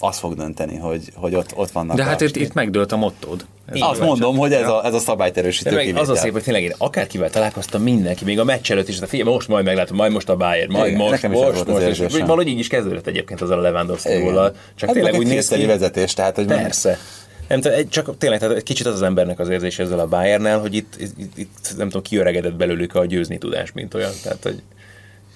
az fog dönteni, hogy, hogy ott, ott vannak. De hát itt, itt megdőlt a mottód. Ez Azt mondom, hogy ez a, ez a szabályt meg Az a szép, hogy tényleg én akárkivel találkoztam mindenki, még a meccs előtt is, de figyelj, most majd meglátom, majd most a Bayern, majd Igen, most, most, most, és, és valahogy így is kezdődött egyébként az a Lewandowski góllal. Csak hát tényleg úgy néz ki. vezetés, tehát hogy Persze. Nem, csak tényleg tehát egy kicsit az az embernek az érzés ezzel a Bayernnel, hogy itt, itt, itt, nem tudom, kiöregedett belőlük a győzni tudás, mint olyan. Tehát, hogy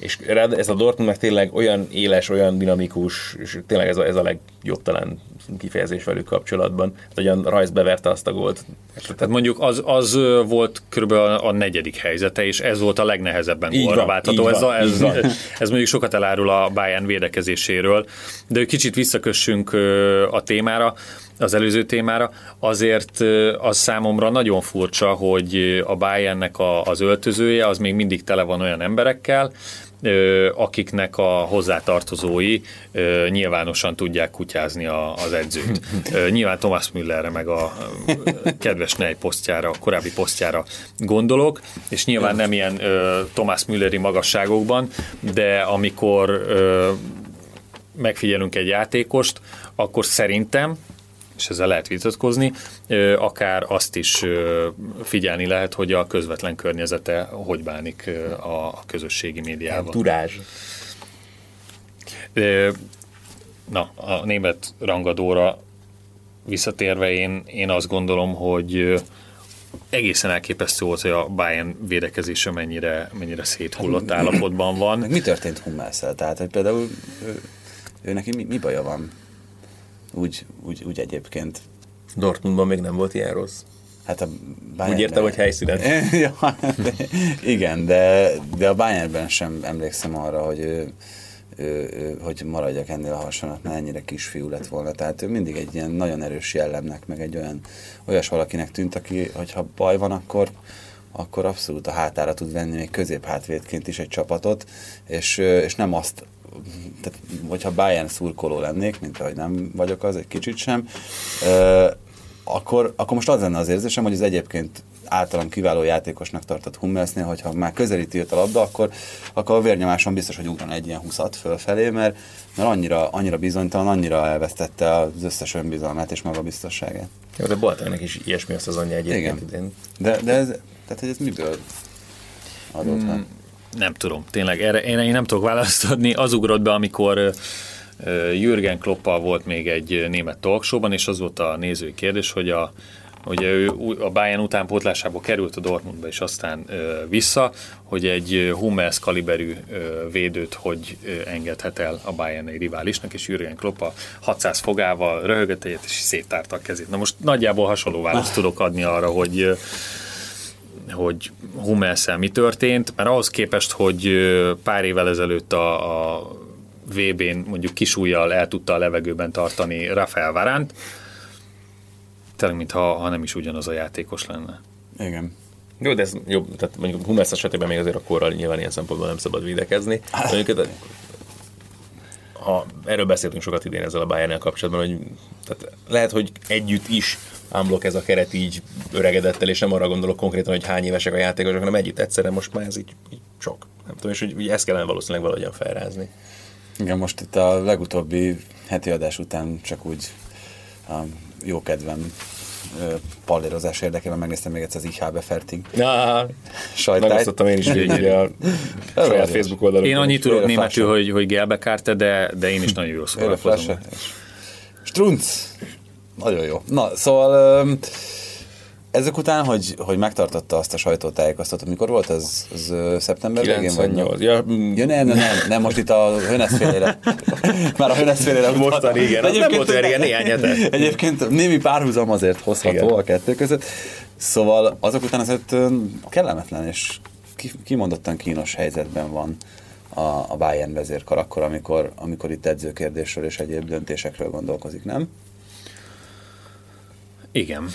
és ez a Dortmund meg tényleg olyan éles, olyan dinamikus, és tényleg ez a, ez a legjobb talán kifejezés velük kapcsolatban. Hát, ugyan Rajsz beverte azt a gólt. Tehát mondjuk az, az volt körülbelül a negyedik helyzete, és ez volt a legnehezebben gólra váltható. Ez, a, ez, ez mondjuk sokat elárul a Bayern védekezéséről, de kicsit visszakössünk a témára az előző témára, azért az számomra nagyon furcsa, hogy a Bayernnek a, az öltözője az még mindig tele van olyan emberekkel, akiknek a hozzátartozói nyilvánosan tudják kutyázni az edzőt. Nyilván Thomas Müllerre, meg a kedves Nej posztjára, a korábbi posztjára gondolok, és nyilván nem ilyen Thomas Mülleri magasságokban, de amikor megfigyelünk egy játékost, akkor szerintem, és ezzel lehet vitatkozni, akár azt is figyelni lehet, hogy a közvetlen környezete hogy bánik a közösségi médiával. Turázs. Na, a német rangadóra visszatérve én, én azt gondolom, hogy egészen elképesztő volt, hogy a Bayern védekezése mennyire, mennyire széthullott hát, állapotban van. Mi történt Hummelszel? Tehát, hogy például ő, ő neki mi, mi baja van? Úgy, úgy, úgy egyébként. Dortmundban még nem volt ilyen rossz. Hát a Bayernben... Úgy értem, hogy helyszínen. ja, igen, de, de a Bayernben sem emlékszem arra, hogy ő, ő, ő, hogy maradjak ennél a hasonlatnál, ennyire kisfiú lett volna. Tehát ő mindig egy ilyen nagyon erős jellemnek, meg egy olyan olyas valakinek tűnt, aki, hogyha baj van, akkor, akkor abszolút a hátára tud venni még középhátvédként is egy csapatot, és, és nem azt tehát, hogyha Bayern szurkoló lennék, mint ahogy nem vagyok az, egy kicsit sem, akkor, akkor most az lenne az érzésem, hogy az egyébként általam kiváló játékosnak tartott Hummelsnél, hogyha már közelíti őt a labda, akkor, akkor a vérnyomáson biztos, hogy ugran egy ilyen 20 fölfelé, mert, mert annyira, annyira bizonytalan, annyira elvesztette az összes önbizalmát és magabiztosságát. Jó, de Boatengnek is ilyesmi az anyja egyébként. Igen. De, de ez, tehát, hogy ez miből adott? Hmm nem tudom, tényleg erre én, én nem tudok választ adni. Az ugrott be, amikor Jürgen Kloppal volt még egy német talkshowban, és az volt a nézői kérdés, hogy a, Ugye ő a Bayern utánpótlásából került a Dortmundba, és aztán vissza, hogy egy Hummels kaliberű védőt hogy engedhet el a Bayern egy riválisnak, és Jürgen Klopp a 600 fogával röhögött egyet, és széttárta a kezét. Na most nagyjából hasonló választ tudok adni arra, hogy hogy hummels mi történt, mert ahhoz képest, hogy pár évvel ezelőtt a, a VB-n mondjuk kisújjal el tudta a levegőben tartani Rafael Varánt, tényleg, mintha ha nem is ugyanaz a játékos lenne. Igen. Jó, de ez jó, tehát mondjuk Hummels esetében még azért a korral nyilván ilyen szempontból nem szabad védekezni. Mondjuk, ha erről beszéltünk sokat idén ezzel a bayern kapcsolatban, hogy tehát lehet, hogy együtt is ámblok ez a keret így öregedett el, és nem arra gondolok konkrétan, hogy hány évesek a játékosok, hanem együtt egyszerre most már ez így, így sok. Nem tudom, és hogy, hogy ezt kellene valószínűleg valahogyan felrázni. Igen, most itt a legutóbbi heti adás után csak úgy um, jó kedvem pallérozás érdekében megnéztem még egyszer az IHB Fertig Na, sajtájt. Megosztottam én is végig a saját Facebook oldalon. Én annyit tudok németül, hogy, hogy gelbekárte, de, de én is nagyon jó szórakozom. Strunc! Nagyon jó. Na, szóval ezek után, hogy, hogy megtartotta azt a sajtótájékoztatót, mikor volt ez? Ez szeptember végén vagy? Ja, ja, nem, nem, nem, nem, most itt a Höneszfélére. Már a Höneszfélére Most a régen, az nem volt olyan régen, néhány hete. Egyébként némi párhuzam azért hozható Igen. a kettő között. Szóval azok után azért kellemetlen és kimondottan kínos helyzetben van a, a Bayern vezérkar akkor, amikor, amikor itt edzőkérdésről és egyéb döntésekről gondolkozik, nem? Igen.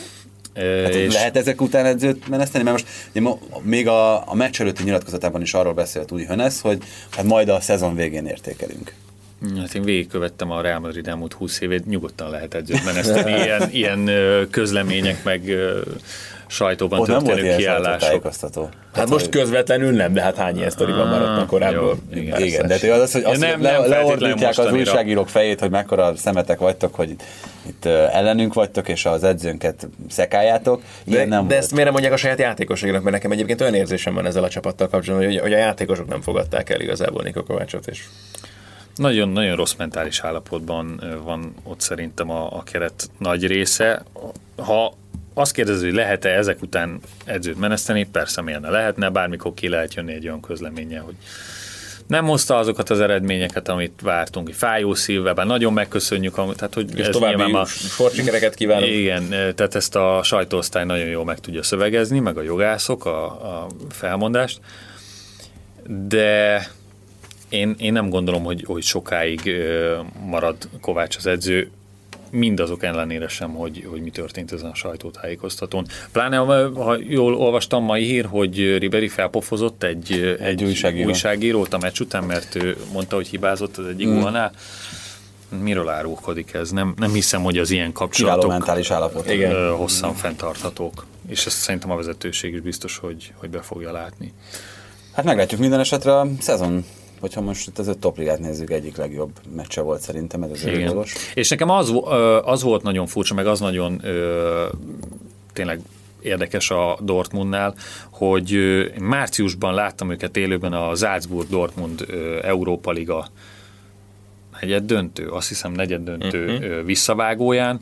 Hát és... Lehet ezek után edzőt meneszteni? Mert most ugye, még a, a meccs előtti nyilatkozatában is arról beszélt úgy Hönesz, hogy hát majd a szezon végén értékelünk. Hát én végigkövettem a Real Madrid elmúlt 20 évét, nyugodtan lehet edzőt meneszteni, ilyen, ilyen közlemények, meg sajtóban Ott történő kiállások. Hát, hát most közvetlenül nem, de hát hány ilyen sztoriban maradnak korábban. Jó, igen, igen, de az, az hogy azt ja, nem, le, nem leordítják az újságírók fejét, hogy mekkora szemetek vagytok, hogy itt, ellenünk vagytok, és az edzőnket szekáljátok. de, nem de ezt miért mondják a saját játékosoknak, mert nekem egyébként olyan érzésem van ezzel a csapattal kapcsolatban, hogy, hogy a játékosok nem fogadták el igazából Niko Kovácsot, és nagyon-nagyon rossz mentális állapotban van ott szerintem a, a keret nagy része. Ha azt kérdezi, hogy lehet-e ezek után edzőt meneszteni, persze miért ne lehetne, bármikor ki lehet jönni egy olyan közleménye, hogy nem hozta azokat az eredményeket, amit vártunk, fájó szívvel, bár nagyon megköszönjük, tehát hogy és ez további a, sportsikereket kívánok. Igen, tehát ezt a sajtóosztály nagyon jól meg tudja szövegezni, meg a jogászok a, a felmondást, de én, én nem gondolom, hogy, hogy sokáig marad Kovács az edző, mindazok ellenére sem, hogy, hogy mi történt ezen a sajtótájékoztatón. Pláne, ha jól olvastam mai hír, hogy Riberi felpofozott egy, egy, egy újságíró. újságírót a meccs után, mert ő mondta, hogy hibázott az egyik mm. gólnál. Miről árulkodik ez? Nem, nem hiszem, hogy az ilyen kapcsolatok mentális állapot. Igen. hosszan fenntarthatók. És ezt szerintem a vezetőség is biztos, hogy, hogy be fogja látni. Hát meglátjuk minden esetre a szezon hogyha most itt az öt topligát nézzük, egyik legjobb meccse volt szerintem ez az Igen. És nekem az, az volt nagyon furcsa, meg az nagyon tényleg érdekes a Dortmundnál, hogy márciusban láttam őket élőben a Salzburg-Dortmund Európa Liga negyed döntő, azt hiszem negyed döntő uh-huh. visszavágóján,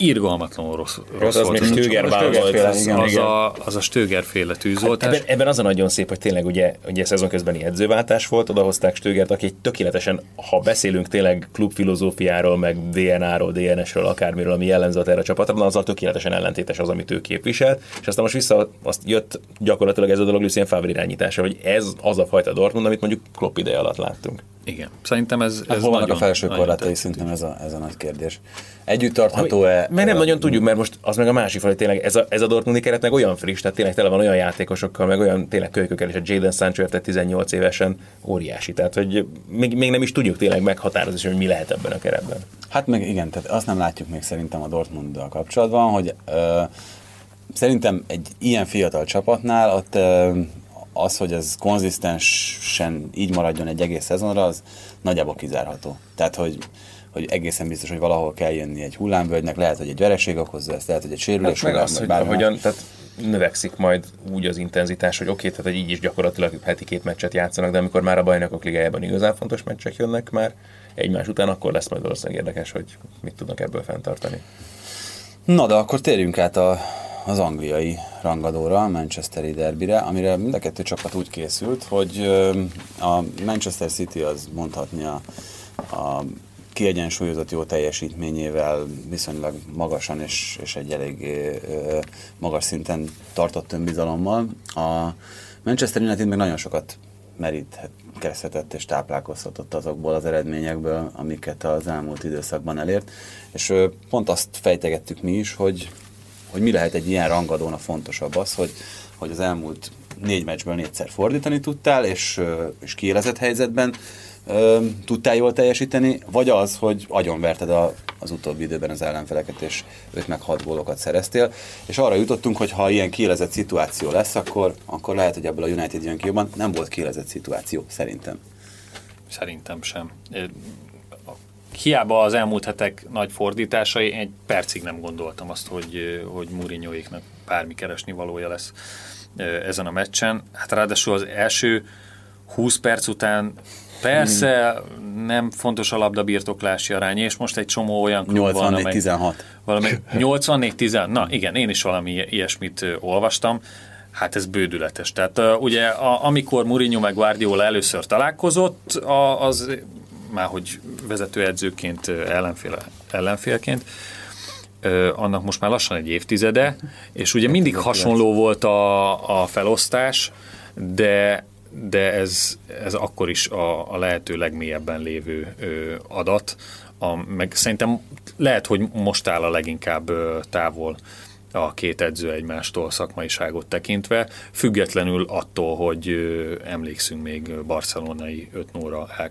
irgalmatlanul rossz, rossz az volt. Még Stöger volt. Az, igen, az, a, az a Stöger féle tűzoltás. Hát ebben, ebben, az a nagyon szép, hogy tényleg ugye, ugye szezon közbeni edzőváltás volt, odahozták Stögert, aki egy tökéletesen, ha beszélünk tényleg klubfilozófiáról, meg DNA-ról, DNS-ről, akármiről, ami jellemző erre a csapatra, azzal tökéletesen ellentétes az, amit ő képviselt, és aztán most vissza azt jött gyakorlatilag ez a dolog Lucien Favre irányítása, hogy ez az a fajta Dortmund, amit mondjuk Klopp ideje alatt láttunk. Igen, szerintem ez, hát ez hol nagyon, a felső korlátai szintén ez a, ez a nagy kérdés. Együtt tartható-e? Mert nem nagyon tudjuk, mert most az meg a másik fel, hogy tényleg ez a, ez a Dortmundi keret meg olyan friss, tehát tényleg tele van olyan játékosokkal, meg olyan tényleg kölykökkel, és a Jaden Sancho érte 18 évesen óriási. Tehát, hogy még, még nem is tudjuk tényleg meghatározni, hogy mi lehet ebben a keretben. Hát meg igen, tehát azt nem látjuk még szerintem a Dortmunddal kapcsolatban, hogy ö, szerintem egy ilyen fiatal csapatnál ott ö, az, hogy ez konzisztensen így maradjon egy egész szezonra, az nagyjából kizárható. Tehát, hogy, hogy egészen biztos, hogy valahol kell jönni egy hullámvölgynek, lehet, hogy egy vereség okozza ezt, lehet, hogy egy sérülés, hát meg az, hogy ahogyan, tehát növekszik majd úgy az intenzitás, hogy oké, okay, tehát így is gyakorlatilag heti két meccset játszanak, de amikor már a bajnokok ligájában igazán fontos meccsek jönnek már egymás után, akkor lesz majd valószínűleg érdekes, hogy mit tudnak ebből fenntartani. Na de akkor térjünk át a, az angliai rangadóra, a Manchesteri derbire, amire mind a kettő csapat úgy készült, hogy a Manchester City az mondhatni a, a kiegyensúlyozott jó teljesítményével viszonylag magasan és, és egy elég magas szinten tartott önbizalommal. A Manchester United meg nagyon sokat merítkezhetett és táplálkozhatott azokból az eredményekből, amiket az elmúlt időszakban elért. És pont azt fejtegettük mi is, hogy, hogy mi lehet egy ilyen rangadón a fontosabb az, hogy, hogy az elmúlt négy meccsből négyszer fordítani tudtál, és, és kiélezett helyzetben tudtál jól teljesíteni, vagy az, hogy agyonverted a, az utóbbi időben az ellenfeleket, és 5 meg 6 gólokat szereztél, és arra jutottunk, hogy ha ilyen kielezett szituáció lesz, akkor, akkor lehet, hogy ebből a United jön ki jobban. Nem volt kielezett szituáció, szerintem. Szerintem sem. Hiába az elmúlt hetek nagy fordításai, egy percig nem gondoltam azt, hogy, hogy Mourinhoéknak bármi keresni valója lesz ezen a meccsen. Hát ráadásul az első 20 perc után Persze, nem fontos a labdabirtoklási arány, és most egy csomó olyan klub 84-16. Valami 84-10, na igen, én is valami ilyesmit olvastam. Hát ez bődületes. Tehát uh, ugye a, amikor Mourinho meg Guardiola először találkozott, a, az már hogy vezetőedzőként, ellenfél, ellenfélként, annak most már lassan egy évtizede, és ugye mindig hasonló volt a, a felosztás, de de ez, ez akkor is a, a lehető legmélyebben lévő ö, adat, a, meg szerintem lehet, hogy most áll a leginkább ö, távol a két edző egymástól szakmaiságot tekintve, függetlenül attól, hogy emlékszünk még barcelonai 5 0 El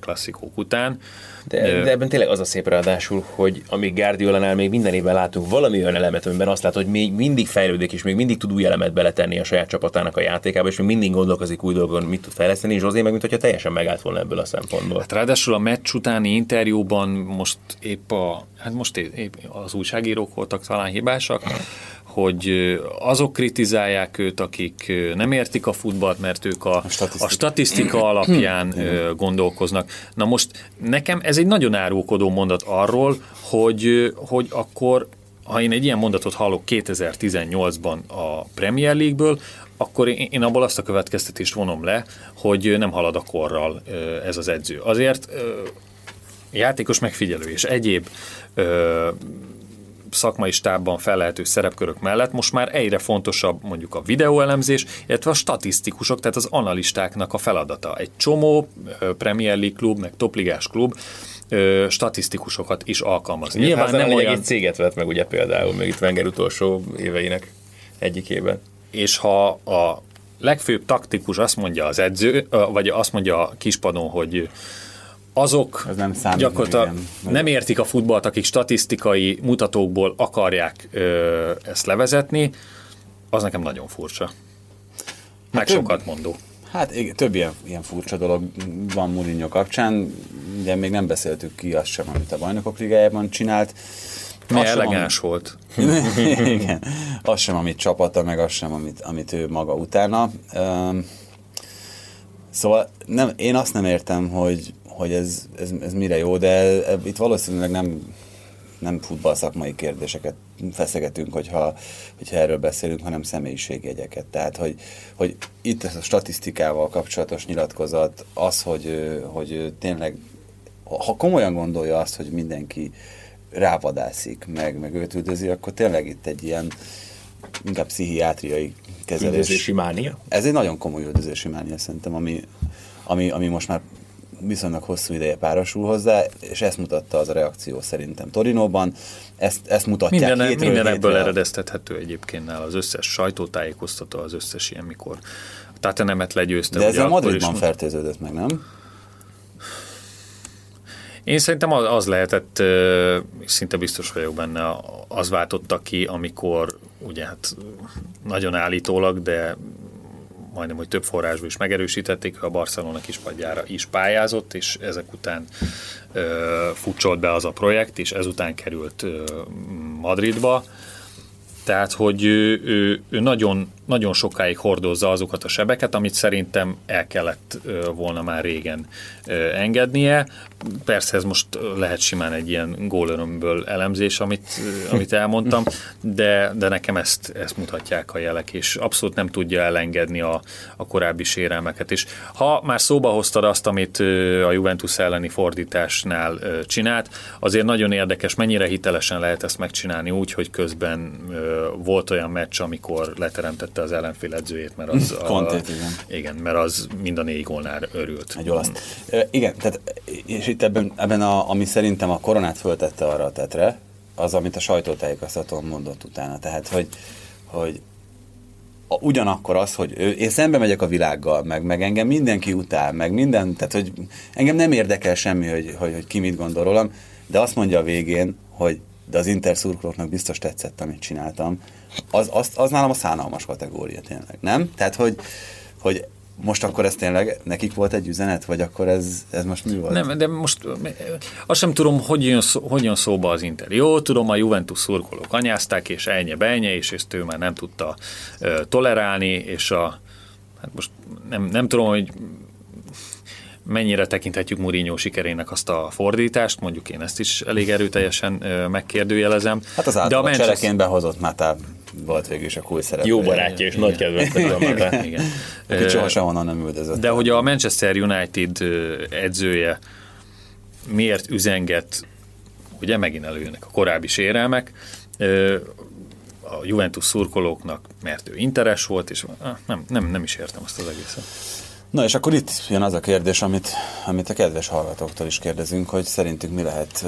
után. De, de ebben tényleg az a szép ráadásul, hogy amíg Guardiola-nál még minden évben látunk valami olyan elemet, amiben azt látod, hogy még mindig fejlődik, és még mindig tud új elemet beletenni a saját csapatának a játékába, és még mindig gondolkozik új dolgon, mit tud fejleszteni, és Zsozé meg, mint hogyha teljesen megállt volna ebből a szempontból. Hát ráadásul a meccs utáni interjúban most épp a, hát most épp az újságírók voltak talán hibásak, hogy azok kritizálják őt, akik nem értik a futballt, mert ők a, a, statisztika. a statisztika alapján gondolkoznak. Na most nekem ez egy nagyon árulkodó mondat arról, hogy, hogy akkor ha én egy ilyen mondatot hallok 2018-ban a Premier League-ből, akkor én abból azt a következtetést vonom le, hogy nem halad a korral ez az edző. Azért játékos megfigyelő és egyéb szakmai stábban fellehető szerepkörök mellett most már egyre fontosabb mondjuk a videóelemzés, illetve a statisztikusok, tehát az analistáknak a feladata. Egy csomó Premier League klub, meg topligás klub statisztikusokat is alkalmaz. Nyilván nem olyan... egy céget vett meg ugye például, még itt Wenger utolsó éveinek egyikében. És ha a legfőbb taktikus azt mondja az edző, vagy azt mondja a kispadon, hogy azok Ez nem számít, gyakorlatilag nem értik a futballt, akik statisztikai mutatókból akarják ö, ezt levezetni, az nekem nagyon furcsa. Meg hát sokat mondó. Hát igen, több ilyen, ilyen furcsa dolog van Mourinho kapcsán, ugye még nem beszéltük ki azt sem, amit a bajnokok ligájában csinált. Mi elegáns amit, volt. igen, az sem, amit csapata, meg az sem, amit, amit ő maga utána. Szóval nem, én azt nem értem, hogy, hogy ez, ez, ez mire jó, de itt valószínűleg nem, nem futball kérdéseket feszegetünk, hogyha, hogyha erről beszélünk, hanem személyiségjegyeket. Tehát, hogy, hogy itt ez a statisztikával kapcsolatos nyilatkozat, az, hogy, hogy tényleg, ha komolyan gondolja azt, hogy mindenki rávadászik, meg, meg őt üldözi, akkor tényleg itt egy ilyen inkább pszichiátriai kezelés. Üldözési mánia? Ez egy nagyon komoly üldözési mánia szerintem, ami, ami, ami most már viszonylag hosszú ideje párosul hozzá, és ezt mutatta az a reakció szerintem Torinóban. Ezt, ezt mutatják Minden, hétről minden ebből hétre. eredeztethető egyébként nál az összes sajtótájékoztató, az összes ilyen, mikor a nemet legyőzte. De ez a Madridban is... fertőződött meg, nem? Én szerintem az lehetett, szinte biztos vagyok benne, az váltotta ki, amikor ugye hát nagyon állítólag, de majdnem, hogy több forrásból is megerősítették, a Barcelona kispadjára is pályázott, és ezek után ö, futcsolt be az a projekt, és ezután került ö, Madridba. Tehát, hogy ő, ő, ő nagyon nagyon sokáig hordozza azokat a sebeket, amit szerintem el kellett volna már régen engednie. Persze ez most lehet simán egy ilyen gólörömből elemzés, amit, amit elmondtam, de, de nekem ezt, ezt mutatják a jelek, és abszolút nem tudja elengedni a, a korábbi sérelmeket. És ha már szóba hoztad azt, amit a Juventus elleni fordításnál csinált, azért nagyon érdekes, mennyire hitelesen lehet ezt megcsinálni úgy, hogy közben volt olyan meccs, amikor leteremtette az ellenfél edzőjét, mert az, a, igen. igen, mert az mind a négy gólnál örült. Egy olasz. igen, tehát, és itt ebben, ebben a, ami szerintem a koronát föltette arra a tetre, az, amit a sajtótájékoztatón mondott utána. Tehát, hogy, hogy a, ugyanakkor az, hogy ő, én szembe megyek a világgal, meg, meg engem mindenki utál, meg minden, tehát hogy engem nem érdekel semmi, hogy, hogy, hogy ki mit gondol rólam, de azt mondja a végén, hogy de az Inter szurkolóknak biztos tetszett, amit csináltam. Az, az, az nálam a szánalmas kategória tényleg, nem? Tehát, hogy, hogy most akkor ez tényleg nekik volt egy üzenet, vagy akkor ez, ez most mi volt? Nem, de most azt sem tudom, hogy jön, szó, hogy jön szóba az Inter. Jó, tudom, a Juventus szurkolók anyázták, és elnye benye, és ezt ő már nem tudta uh, tolerálni, és a, hát most nem, nem tudom, hogy mennyire tekinthetjük Mourinho sikerének azt a fordítást, mondjuk én ezt is elég erőteljesen megkérdőjelezem. Hát az De a Manchester... csereként behozott Mata volt végül is a szerep. Jó barátja és nagy kedvence a. Igen. Aki sohasem onnan nem üldözött. De hogy a Manchester United edzője miért üzenget, ugye megint előjönnek a korábbi sérelmek, a Juventus szurkolóknak, mert ő interes volt, és nem, nem, nem is értem azt az egészet. Na és akkor itt jön az a kérdés, amit, amit a kedves hallgatóktól is kérdezünk, hogy szerintük mi lehet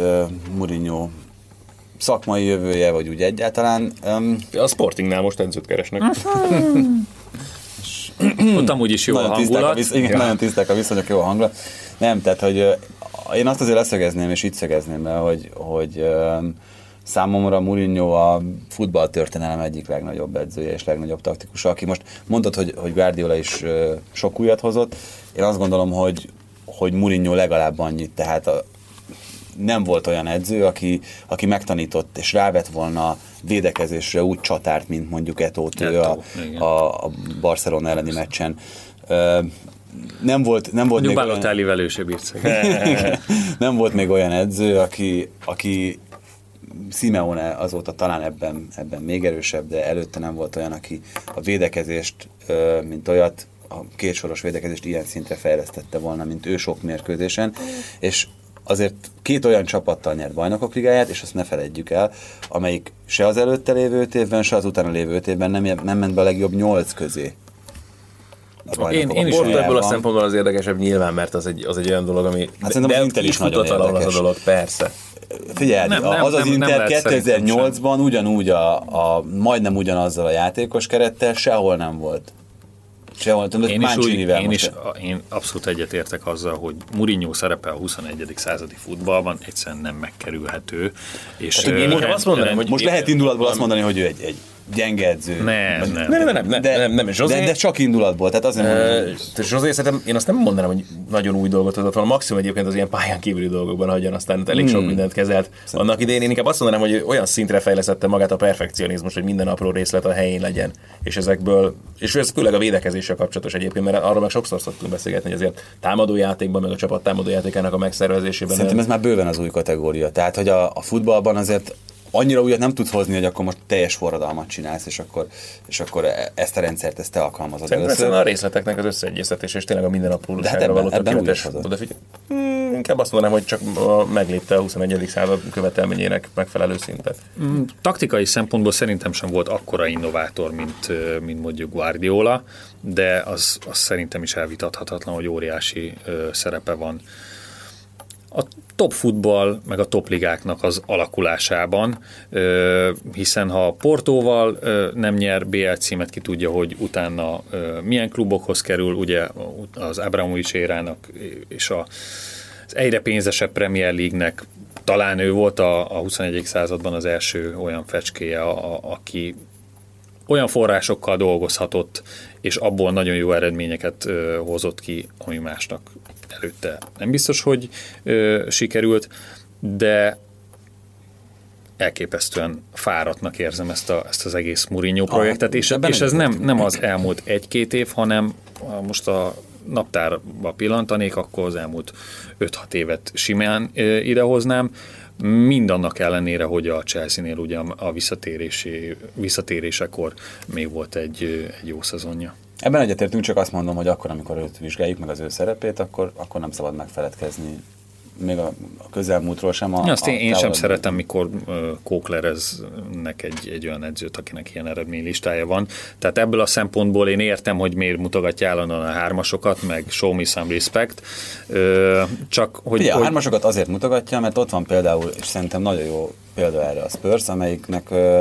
Mourinho szakmai jövője, vagy úgy egyáltalán. Um, a Sportingnál most edzőt keresnek. Ott amúgy is jó nagyon a hangulat. A visz, igen, ja. nagyon tiszták a viszonyok, jó a hangulat. Nem, tehát, hogy uh, én azt azért leszögezném, és itt szögezném be, hogy, hogy uh, Számomra Mourinho a futball történelem egyik legnagyobb edzője és legnagyobb taktikusa, aki most mondtad, hogy, hogy Guardiola is sok újat hozott. Én azt gondolom, hogy, hogy Mourinho legalább annyit, tehát a, nem volt olyan edző, aki, aki megtanított és rávett volna védekezésre úgy csatárt, mint mondjuk Etót ő a, a, a Barcelona elleni meccsen. nem volt, nem volt még olyan... nem volt még olyan edző, aki, aki Simeone azóta talán ebben, ebben még erősebb, de előtte nem volt olyan, aki a védekezést, mint olyat, a kétsoros védekezést ilyen szintre fejlesztette volna, mint ő sok mérkőzésen, és azért két olyan csapattal nyert bajnokok ligáját, és azt ne feledjük el, amelyik se az előtte lévő évben, se az utána lévő évben nem, nem ment be a legjobb nyolc közé. Én, én is ebből a szempontból az érdekesebb nyilván, mert az egy, az egy olyan dolog, ami... Hát de, de is, is nagyon érdekes. az a dolog, persze. Figyelj, nem, nem, az az nem, Inter 2008-ban ugyanúgy a, a, majdnem ugyanazzal a játékos kerettel sehol nem volt. Sehol, tudom, én is, úgy, én, is, én abszolút egyetértek azzal, hogy Mourinho szerepe a 21. századi futballban egyszerűen nem megkerülhető. És hát, én uh, azt mondanám, hogy most lehet indulatból azt mondani, hogy ő egy, egy gyenge edző. Nem, nem, nem, nem, nem, nem, de, nem, nem. Zsozé, de, de, csak indulatból, tehát azért mondom. Uh, Zsozé, szerintem én azt nem mondanám, hogy nagyon új dolgot adott volna, maximum egyébként az ilyen pályán kívüli dolgokban hagyjon, aztán elég sok hmm. mindent kezelt. Szerintem. Annak idején én inkább azt mondanám, hogy olyan szintre fejlesztette magát a perfekcionizmus, hogy minden apró részlet a helyén legyen, és ezekből, és ez főleg a védekezéssel kapcsolatos egyébként, mert arról meg sokszor szoktunk beszélgetni, hogy azért támadójátékban, meg a csapat támadójátékának a megszervezésében. Szerintem ez már bőven az új kategória. Tehát, hogy a, a futballban azért annyira újat nem tudsz hozni, hogy akkor most teljes forradalmat csinálsz, és akkor, és akkor e- ezt a rendszert ezt te alkalmazod Szerintem a részleteknek az összeegyeztetés, és tényleg a mindennapulóságra hát való tökéletes hmm, inkább azt mondanám, hogy csak meglépte a 21. század követelményének megfelelő szintet. Mm, taktikai szempontból szerintem sem volt akkora innovátor, mint, mint mondjuk Guardiola, de az, az szerintem is elvitathatatlan, hogy óriási szerepe van a top futball, meg a top ligáknak az alakulásában, hiszen ha Portóval nem nyer BL címet, ki tudja, hogy utána milyen klubokhoz kerül, ugye az Abramovics érának és a, az egyre pénzesebb Premier League-nek talán ő volt a, a 21. században az első olyan fecskéje, a, a, aki olyan forrásokkal dolgozhatott, és abból nagyon jó eredményeket ö, hozott ki, ami másnak előtte nem biztos, hogy ö, sikerült, de elképesztően fáradtnak érzem ezt, a, ezt az egész Mourinho projektet, és, és ez nem, nem az elmúlt egy-két év, hanem most a naptárba pillantanék, akkor az elmúlt 5-6 évet simán idehoznám, mindannak ellenére, hogy a Chelsea-nél ugye a visszatérési, visszatérésekor még volt egy, egy jó szezonja. Ebben egyetértünk, csak azt mondom, hogy akkor, amikor őt vizsgáljuk meg az ő szerepét, akkor, akkor nem szabad megfeledkezni még a, a közelmúltról sem. A, Azt én, én sem szeretem, mikor uh, kóklereznek egy, egy olyan edzőt, akinek ilyen eredménylistája van. Tehát ebből a szempontból én értem, hogy miért mutogatja állandóan a hármasokat, meg show me some respect. Uh, csak hogy, Ugye, hogy... a hármasokat azért mutogatja, mert ott van például, és szerintem nagyon jó példa erre a Spurs, amelyiknek uh,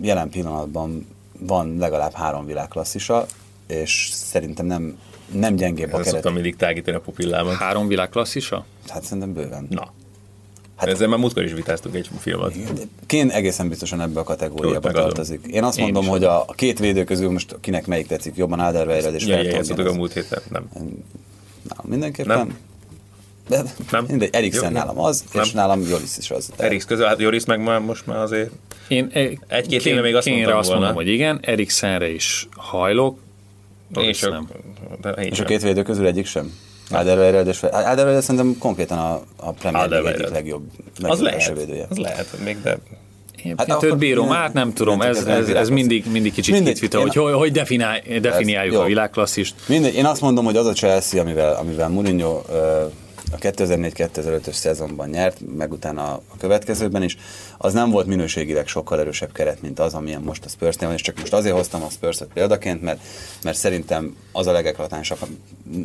jelen pillanatban van legalább három világklasszisa, és szerintem nem nem gyengébb a keret. Szoktam mindig tágítani a pupillában. Három világklasszisa? Hát szerintem bőven. Na. Hát, Ezzel már múltkor is vitáztunk egy filmet. Kén egészen biztosan ebbe a kategóriába tartozik. Én azt Én mondom, hogy a, a két védő közül most kinek melyik tetszik jobban, Alderweireld és ja, Fertongen. a múlt héten, nem. Na, mindenképpen. Nem. De nem. Mindegy, Eriksen nálam az, nem. és nálam Joris is az. Erik közül, hát Joris meg már most már azért én egy-két éve még azt mondtam azt mondom, hogy igen, Eriksenre is hajlok, és a, nem. De és a két védő közül egyik sem? Alderweireld és Alderweireld szerintem konkrétan a, a Premier League egyik legjobb, legjobb az lehet, védője. Az lehet, még de Hát, hát őt bírom át, nem tudom, ez, ez, ez mindig, mindig kicsit Mindegy, vita, hogy hogy, hogy definiáljuk ez, a világklasszist. Mindegy, én azt mondom, hogy az a Chelsea, amivel, amivel Mourinho uh, a 2004-2005-ös szezonban nyert, meg utána a következőben is, az nem volt minőségileg sokkal erősebb keret, mint az, amilyen most a spurs van, és csak most azért hoztam a spurs példaként, mert, mert szerintem az a legeklatánsabb.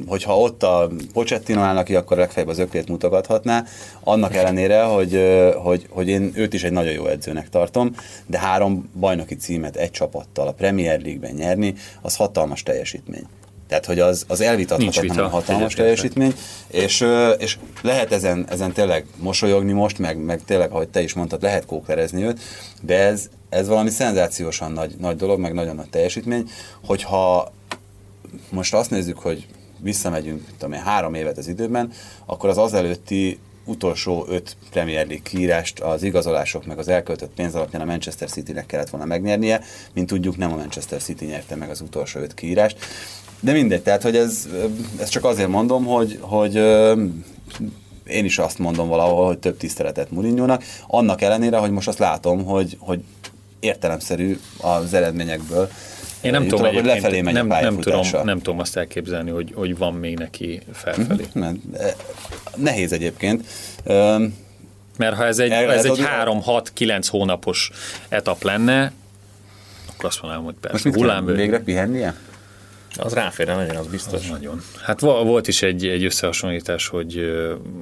Hogyha ott a Pochettino állnak ki, akkor legfeljebb az öklét mutogathatná, annak ellenére, hogy, hogy, hogy én őt is egy nagyon jó edzőnek tartom, de három bajnoki címet egy csapattal a Premier League-ben nyerni, az hatalmas teljesítmény. Tehát, hogy az, az elvitathatatlan hatalmas teljesítmény, és, és lehet ezen, ezen tényleg mosolyogni most, meg, meg tényleg, ahogy te is mondtad, lehet kóklerezni őt, de ez, ez valami szenzációsan nagy, nagy dolog, meg nagyon nagy teljesítmény, hogyha most azt nézzük, hogy visszamegyünk tudom én, három évet az időben, akkor az az előtti utolsó öt Premier League kiírást az igazolások meg az elköltött pénz alapján a Manchester City-nek kellett volna megnyernie, mint tudjuk nem a Manchester City nyerte meg az utolsó öt kiírást. De mindegy, tehát hogy ez, ez csak azért mondom, hogy, hogy én is azt mondom valahol, hogy több tiszteletet Murinyónak, annak ellenére, hogy most azt látom, hogy, hogy értelemszerű az eredményekből én nem tudom, hogy lefelé megy nem, a nem, tudom, nem tudom azt elképzelni, hogy, hogy van még neki felfelé. Mhm, nehéz egyébként. Mert ha ez egy, ez, ez egy 3-6-9 hónapos etap lenne, akkor azt mondanám, hogy persze Most hullámből. Végre pihennie? Az ráférne nagyon, az biztos. Az nagyon. Hát volt is egy, egy összehasonlítás, hogy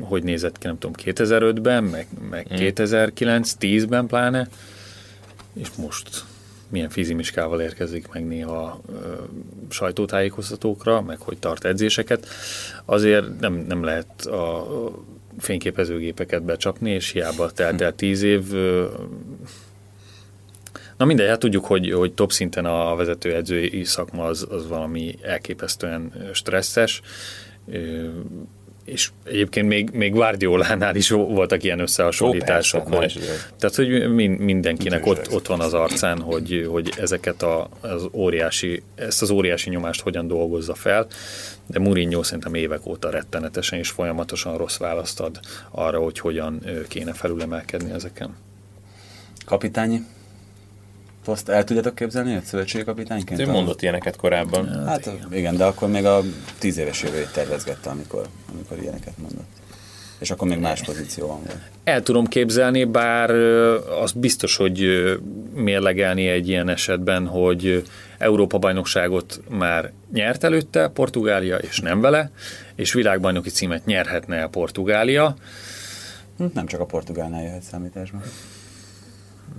hogy nézett ki, nem tudom, 2005-ben, meg, meg hmm. 2009-10-ben pláne, és most milyen fizimiskával érkezik meg néha ö, sajtótájékoztatókra, meg hogy tart edzéseket, azért nem, nem lehet a fényképezőgépeket becsapni, és hiába telt el tíz év, ö, Na mindegy, hát tudjuk, hogy, hogy top szinten a vezetőedzői szakma az, az valami elképesztően stresszes, és egyébként még, még Guardiolánál is voltak ilyen összehasonlítások. Ó, persze, hogy, tehát, hogy mindenkinek ott, ott van az arcán, hogy, hogy ezeket a, az óriási, ezt az óriási nyomást hogyan dolgozza fel, de Mourinho szerintem évek óta rettenetesen és folyamatosan rossz választ ad arra, hogy hogyan kéne felülemelkedni ezeken. Kapitányi? Azt el tudjátok képzelni, hogy szövetségkapitányként? Ő mondott ilyeneket korábban. Hát, hát igen. de akkor még a tíz éves jövőjét tervezgette, amikor, amikor ilyeneket mondott. És akkor még más pozícióban volt. El tudom képzelni, bár az biztos, hogy mérlegelni egy ilyen esetben, hogy Európa-bajnokságot már nyert előtte Portugália, és nem vele, és világbajnoki címet nyerhetne el Portugália. Hm, nem csak a Portugálnál jöhet számításban.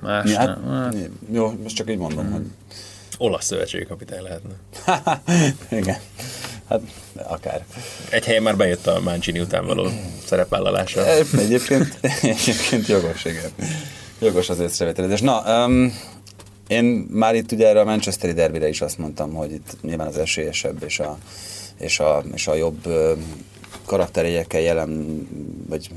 Más hát, nem. Hát. Jó, most csak így mondom, hmm. hogy... Olasz szövetségi kapitány lehetne. Igen. Hát akár. Egy helyen már bejött a Mancini után való szerepvállalása. Egyébként, egyébként jogos, igen. Jogos az észrevételezés. Na, um, én már itt ugye erre a Manchesteri derbire is azt mondtam, hogy itt nyilván az esélyesebb és a, és a, és a jobb karakteréjekkel jelen, vagy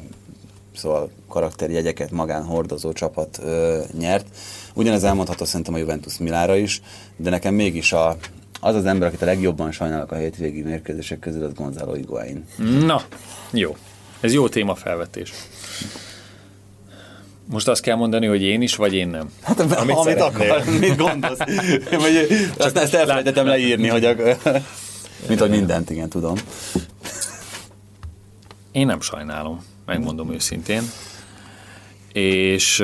szóval karakterjegyeket magán hordozó csapat ö, nyert. Ugyanez elmondható szerintem a Juventus Milára is, de nekem mégis a, az az ember, akit a legjobban sajnálok a hétvégi mérkőzések közül, az Gonzalo Higuain. Na, jó. Ez jó témafelvetés. Most azt kell mondani, hogy én is, vagy én nem? Hát, amit, amit akar, mit gondolsz? Vagy, azt ezt elfelejtettem leírni, hogy a, mint hogy mindent, igen, tudom. Én nem sajnálom, megmondom őszintén. És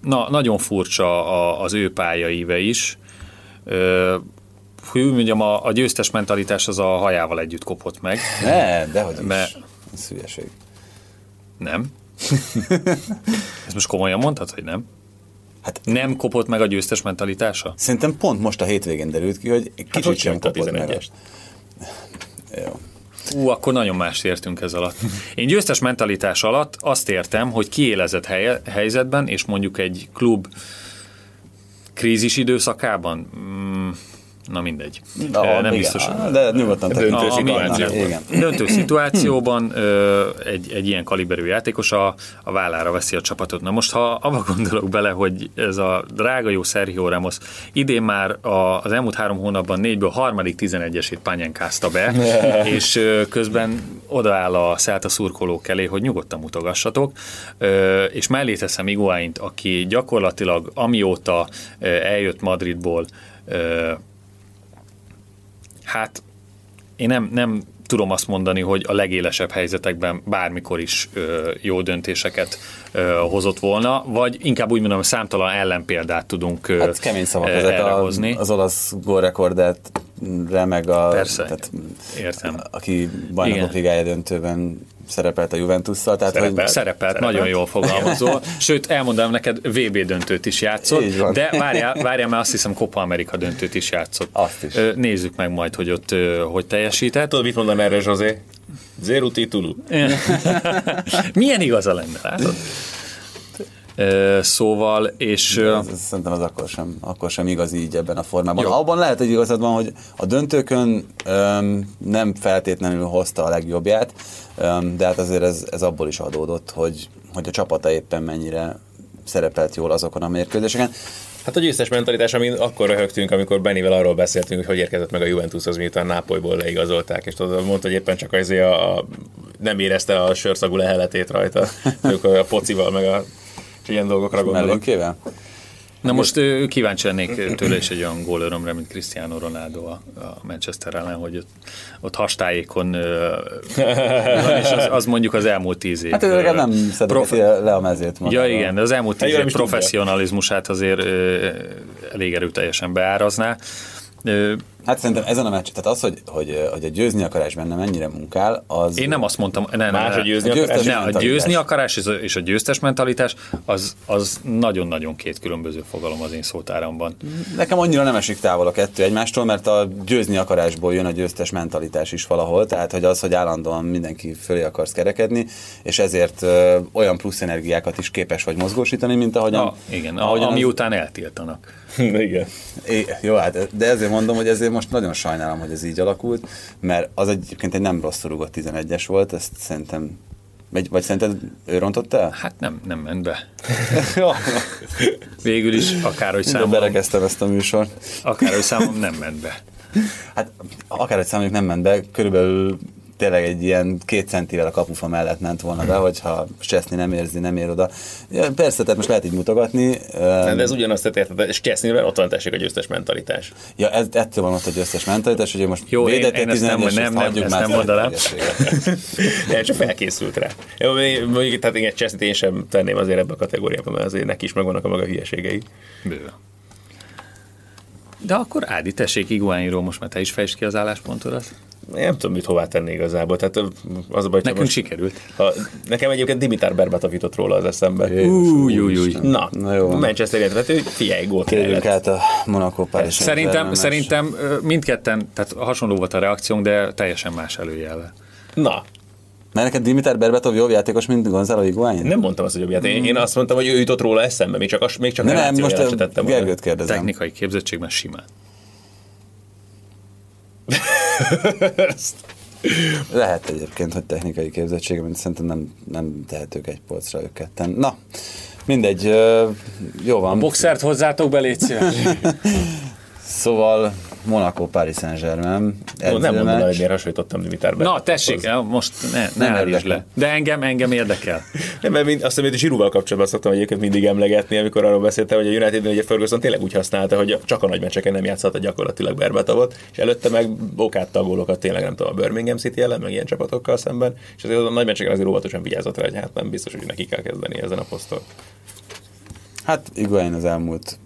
na, nagyon furcsa a, az ő pályaíve is. Hogy úgy mondjam, a, a győztes mentalitás az a hajával együtt kopott meg. Ne, dehogy is. Mert, Ez hülyeség. Nem. Ezt most komolyan mondtad, hogy nem? Hát nem kopott meg a győztes mentalitása? Szerintem pont most a hétvégén derült ki, hogy kicsit hát, sem kopott meg. Jó. Ú, akkor nagyon más értünk ez alatt. Én győztes mentalitás alatt azt értem, hogy kiélezett hely- helyzetben, és mondjuk egy klub krízis időszakában, mm, Na mindegy. Na, nem igen, biztos. De nyugodtan döntő szituációban. Igen. Döntő szituációban egy, egy ilyen kaliberű játékos a, a vállára veszi a csapatot. Na most, ha abba gondolok bele, hogy ez a drága jó Sergio Ramos idén már a, az elmúlt három hónapban négyből harmadik 11-esét pányenkázta be, és közben odaáll a Celta szurkolók elé, hogy nyugodtan mutogassatok, és mellé teszem Iguáint, aki gyakorlatilag amióta eljött Madridból, Hát én nem, nem tudom azt mondani, hogy a legélesebb helyzetekben bármikor is ö, jó döntések ö, hozott volna, vagy inkább úgy mondom, számtalan ellenpéldát tudunk ö, hát kemény szavak ezek a, hozni. Az olasz gólrekordet meg a... Persze, tehát, értem. Aki bajnokok ligája döntőben szerepelt a Juventus-szal. Tehát, szerepelt, hogy... szerepelt, szerepelt, nagyon jól fogalmazol. Sőt, elmondanám neked, VB döntőt is játszott, de várjál, várjál, mert azt hiszem Copa America döntőt is játszott. Azt is. Nézzük meg majd, hogy ott hogy teljesített. Tudod, mit mondan erre, José? Zero titulu. Milyen igaza lenne, látod? Szóval, és... Ez, ez, szerintem az akkor sem, akkor sem igaz így ebben a formában. Jó. Abban lehet, hogy igazad van, hogy a döntőkön öm, nem feltétlenül hozta a legjobbját, öm, de hát azért ez, ez abból is adódott, hogy, hogy a csapata éppen mennyire szerepelt jól azokon a mérkőzéseken. Hát a győztes mentalitás, amin akkor röhögtünk, amikor Benivel arról beszéltünk, hogy hogy érkezett meg a Juventushoz, miután Nápolyból leigazolták, és tudod, mondta, hogy éppen csak azért a, a nem érezte a sörszagú leheletét rajta, a pocival, meg a ilyen dolgokra gondolok. Mellénkével? Na most ő, kíváncsi lennék tőle is egy olyan gólörömre, mint Cristiano Ronaldo a, Manchester ellen, hogy ott, ott hastályékon és az, az, mondjuk az elmúlt tíz év. Hát ő nem prof... le a mezét. Ja igen, de az elmúlt tíz év professzionalizmusát azért elég erőteljesen beárazná. Hát szerintem ezen a meccs, tehát az, hogy, hogy, hogy a győzni akarás benne mennyire munkál, az... Én nem azt mondtam, ne, Más a győzni a akarás. Ne, a győzni akarás és a, és a győztes mentalitás, az, az nagyon-nagyon két különböző fogalom az én szótáramban. Nekem annyira nem esik távol a kettő egymástól, mert a győzni akarásból jön a győztes mentalitás is valahol, tehát hogy az, hogy állandóan mindenki fölé akarsz kerekedni, és ezért ö, olyan plusz energiákat is képes vagy mozgósítani, mint ahogyan... A, igen, ahogyan ami az... után eltiltanak. igen. É, jó, hát, de ezért mondom, hogy ezért most nagyon sajnálom, hogy ez így alakult, mert az egyébként egy nem rosszul rúgott 11-es volt, ezt szerintem vagy, vagy szerinted ő rontott el? Hát nem, nem ment be. Végül is, akárhogy számom... Berekeztem ezt a műsort. Akárhogy számom nem ment be. Hát akárhogy számom nem ment be, körülbelül tényleg egy ilyen két centivel a kapufa mellett ment volna be, hogyha Cseszni nem érzi, nem ér oda. Ja, persze, tehát most lehet így mutogatni. Nem, de ez ugyanazt, tehát érted, és Csesznivel ott van tessék a győztes mentalitás. Ja, ez, ettől van ott a győztes mentalitás, hogy most Jó, én, én ezt nem, nem, nem, nem, ezt nem mondanám. Én csak felkészült rá. Jó, mondjuk, tehát igen, Csesznit én sem tenném azért ebbe a kategóriába, mert azért neki is megvannak a maga hülyeségei. Bőven. De akkor Ádi, tessék Iguáinról most már te is fejtsd ki az álláspontodat nem tudom, mit hová tenni igazából. Tehát az a baj, Nekünk most, sikerült. Ha, nekem egyébként Dimitar Berbatov jutott róla az eszembe. Új, új, új. Na, Na jó. Manchester United, figyelj, gólt Kérjünk át a Monaco Paris Szerintem, szerintem mindketten, tehát hasonló volt a reakciónk, de teljesen más előjel. Na, mert neked Dimitar Berbatov jobb játékos, mint Gonzalo Higuain? Nem mondtam azt, hogy jobb játékos. Én azt mondtam, hogy ő jutott róla eszembe, még csak, még csak nem, nem, most Gergőt kérdezem. Technikai képzettségben simán. Lehet egyébként, hogy technikai képzettség, mint szerintem nem, nem tehetők egy polcra ők ketten. Na, mindegy, jó van. A boxert hozzátok be, légy Szóval Monaco, Paris Saint-Germain. Ó, nem mondom el, hogy miért hasonlítottam Dimitárbe. Na, tessék, el, most ne, ne állítsd le. De engem, engem érdekel. Nem, mert mind, azt hiszem, hogy Zsirúval kapcsolatban szoktam egyébként mindig emlegetni, amikor arról beszéltem, hogy a Unitedben ugye Ferguson tényleg úgy használta, hogy csak a nagy meccseken nem játszhatta gyakorlatilag Berbatavot, és előtte meg okát tagólokat tényleg nem tudom, a Birmingham City ellen, meg ilyen csapatokkal szemben, és azért a nagy meccseken azért óvatosan vigyázott rá, hogy hát nem biztos, hogy neki kell kezdeni ezen a poszton. Hát Iguain az elmúlt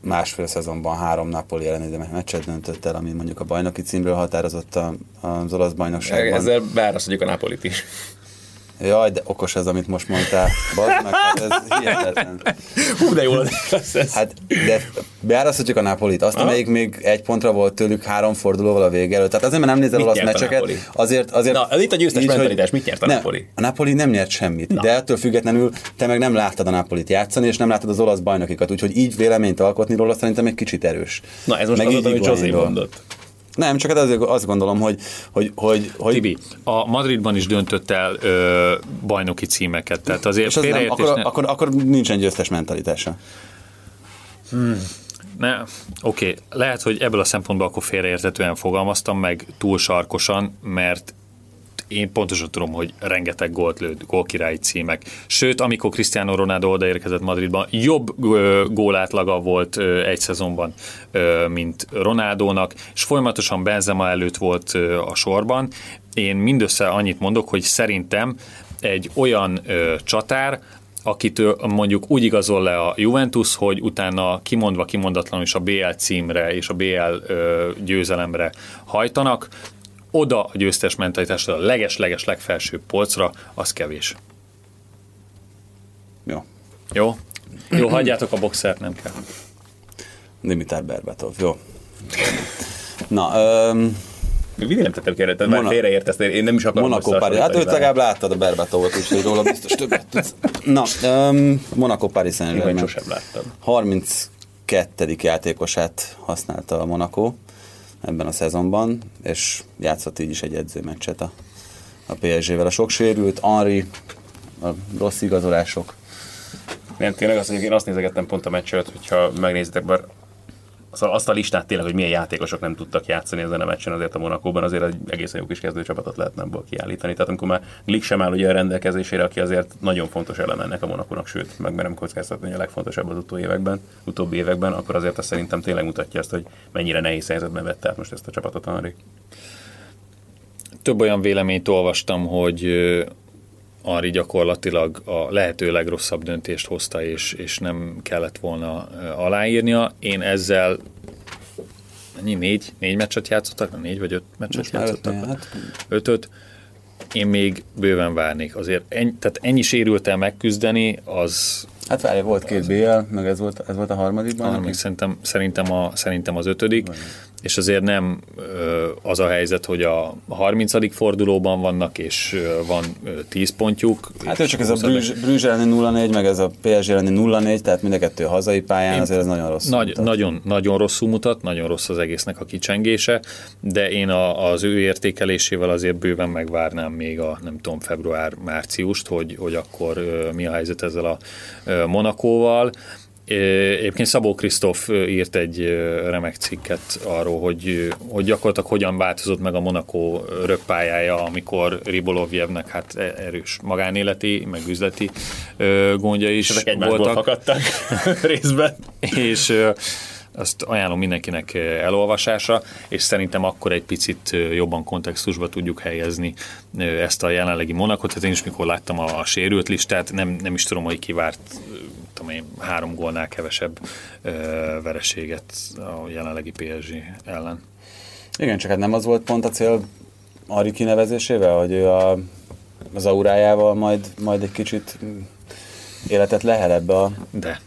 másfél szezonban három Napoli elleni meccset döntött el, ami mondjuk a bajnoki címről határozott az olasz bajnokságban. Ezzel beárasztjuk a Napolit is. Jaj, de okos ez, amit most mondtál. Bazd meg, hát ez hihetetlen. Hú, de jól lesz ez. Hát, de beárasztjuk a Napolit. Azt, amelyik még egy pontra volt tőlük három fordulóval a vége előtt. Tehát azért, mert nem nézel olasz meccseket. Azért, azért, Na, ez itt a győztes mentalitás. Mit nyert a ne, Napoli? A Napoli nem nyert semmit. Na. De ettől függetlenül te meg nem láttad a Napolit játszani, és nem láttad az olasz bajnokikat. Úgyhogy így véleményt alkotni róla szerintem egy kicsit erős. Na, ez most meg az, amit José mondott. Nem, csak hát azért azt gondolom, hogy... hogy, hogy, hogy... Tibi, a Madridban is döntött el ö, bajnoki címeket, tehát azért és az nem, akkor, ne... akkor, akkor nincsen győztes mentalitása. Hmm. Ne, oké, okay. lehet, hogy ebből a szempontból akkor félreértetően fogalmaztam meg túl sarkosan, mert én pontosan tudom, hogy rengeteg gólt lőtt, gólkirályi címek. Sőt, amikor Cristiano Ronaldo odaérkezett Madridban, jobb gólátlaga volt egy szezonban, mint Ronaldónak, és folyamatosan Benzema előtt volt a sorban. Én mindössze annyit mondok, hogy szerintem egy olyan csatár, akitől mondjuk úgy igazol le a Juventus, hogy utána kimondva kimondatlanul is a BL címre és a BL győzelemre hajtanak, oda a győztes mentalitásra, a leges-leges legfelsőbb polcra, az kevés. Jó. Jó? Jó, hagyjátok a boxert, nem kell. Dimitar Berbatov, jó. Na, um, mi nem tettem kérdezni, már félreértesz, én nem is akarom Monaco Paris. Hát őt legalább láttad a Berbatovot, úgyhogy róla biztos többet tudsz. Na, um, Monaco Paris Saint-Germain. Én sosem láttam. 32. játékosát használta a Monaco ebben a szezonban, és játszott így is egy edzőmeccset a, a PSG-vel. A sok sérült, Henri, a rossz igazolások. Nem, tényleg azt, hogy én azt nézegettem pont a meccset, hogyha megnézitek, bár Szóval azt a listát tényleg, hogy milyen játékosok nem tudtak játszani ezen a meccsen azért a Monakóban, azért egy egészen jó kis kezdőcsapatot lehetne abból kiállítani. Tehát amikor már Glik sem áll ugye a rendelkezésére, aki azért nagyon fontos elem ennek a Monakónak, sőt, megmerem kockáztatni, hogy a legfontosabb az utóbbi években, utóbbi években, akkor azért azt szerintem tényleg mutatja azt, hogy mennyire nehéz helyzetben vette át most ezt a csapatot Henry. Több olyan véleményt olvastam, hogy Ari gyakorlatilag a lehető legrosszabb döntést hozta, és, és nem kellett volna aláírnia. Én ezzel ennyi, négy, négy meccset játszottak, négy vagy öt meccset Most játszottak? Ötnél, hát... Ötöt. Én még bőven várnék. Azért ennyi, tehát ennyi sérültel megküzdeni, az... Hát várj, volt két BL, meg ez volt, ez volt a harmadikban? Harmadik, szerintem, szerintem, a, szerintem az ötödik. Vagy és azért nem az a helyzet, hogy a 30. fordulóban vannak, és van 10 pontjuk. Hát csak ez a Brüzs elleni 0-4, meg ez a PSG elleni 0-4, tehát mind a kettő hazai pályán, én azért ez nagyon rossz. Nagy, nagyon, nagyon rosszul mutat, nagyon rossz az egésznek a kicsengése, de én a, az ő értékelésével azért bőven megvárnám még a, nem tudom, február-márciust, hogy, hogy akkor mi a helyzet ezzel a Monakóval. Egyébként Szabó Krisztóf írt egy remek cikket arról, hogy, hogy gyakorlatilag hogyan változott meg a Monaco röppályája, amikor Ribolovjevnek hát e, erős magánéleti, meg üzleti gondja is Ezek voltak. fakadtak részben. És azt ajánlom mindenkinek elolvasásra, és szerintem akkor egy picit jobban kontextusba tudjuk helyezni ezt a jelenlegi Monakot. Hát én is mikor láttam a, a sérült listát, nem, nem is tudom, hogy kivárt tudom én, három gólnál kevesebb ö, vereséget a jelenlegi PSG ellen. Igen, csak hát nem az volt pont a cél Ari kinevezésével, hogy ő a, az aurájával majd, majd egy kicsit életet lehel ebbe a... De.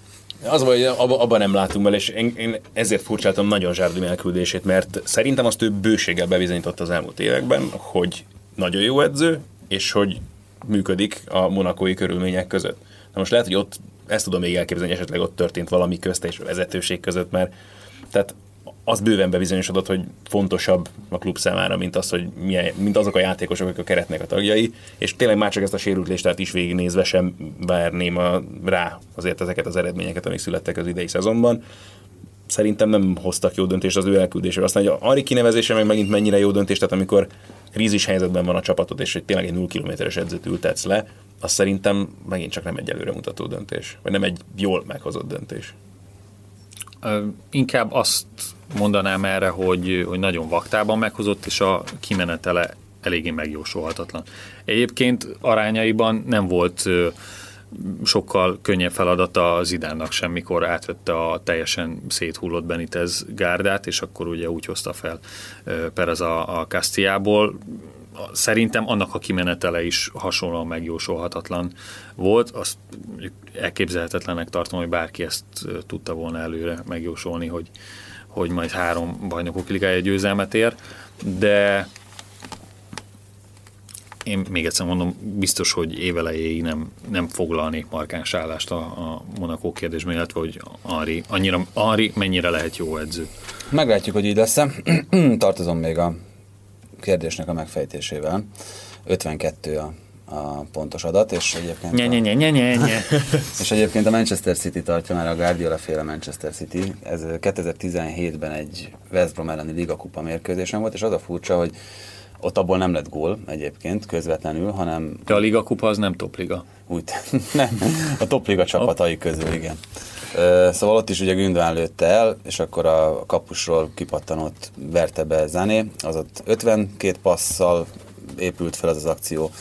Az hogy abban abba nem látunk bele, és én, én ezért furcsáltam nagyon Zsárdi elküldését, mert szerintem azt ő bőséggel bebizonyított az elmúlt években, hogy nagyon jó edző, és hogy működik a monakói körülmények között. Na most lehet, hogy ott ezt tudom még elképzelni, hogy esetleg ott történt valami közt és vezetőség között, mert tehát az bőven bebizonyosodott, hogy fontosabb a klub számára, mint, az, hogy milyen, mint azok a játékosok, akik a keretnek a tagjai, és tényleg már csak ezt a sérült listát is végignézve sem várném a, rá azért ezeket az eredményeket, amik születtek az idei szezonban. Szerintem nem hoztak jó döntést az ő elküldésre. Aztán, hogy a Ari kinevezése meg megint mennyire jó döntés, tehát amikor krízis helyzetben van a csapatod, és hogy tényleg egy 0 kilométeres edzőt ültetsz le, az szerintem megint csak nem egy előremutató döntés, vagy nem egy jól meghozott döntés. Inkább azt mondanám erre, hogy, hogy nagyon vaktában meghozott, és a kimenetele eléggé megjósolhatatlan. Egyébként arányaiban nem volt sokkal könnyebb feladata az idánnak semmikor átvette a teljesen széthullott Benitez gárdát, és akkor ugye úgy hozta fel Perez a, a Castiából. Szerintem annak a kimenetele is hasonlóan megjósolhatatlan volt. Azt elképzelhetetlenek tartom, hogy bárki ezt tudta volna előre megjósolni, hogy, hogy majd három bajnokok ligája győzelmet ér, de én még egyszer mondom, biztos, hogy évelejéig nem, nem foglalnék markáns állást a, a Monaco kérdésben, illetve hogy Ari, annyira, Ari mennyire lehet jó edző. Meglátjuk, hogy így lesz Tartozom még a kérdésnek a megfejtésével. 52 a a pontos adat, és egyébként, nye, nye, nye, nye, nye, nye. és egyébként a Manchester City tartja már a Guardiola féle Manchester City. Ez 2017-ben egy West Brom elleni Liga Kupa mérkőzésen volt, és az a furcsa, hogy ott abból nem lett gól egyébként közvetlenül, hanem... De a Liga Kupa az nem topliga. Úgy, nem, a topliga csapatai közül, igen. Szóval ott is ugye Gündogan lőtte el, és akkor a kapusról kipattanott verte be Zané, az ott 52 passzal épült fel az az akció,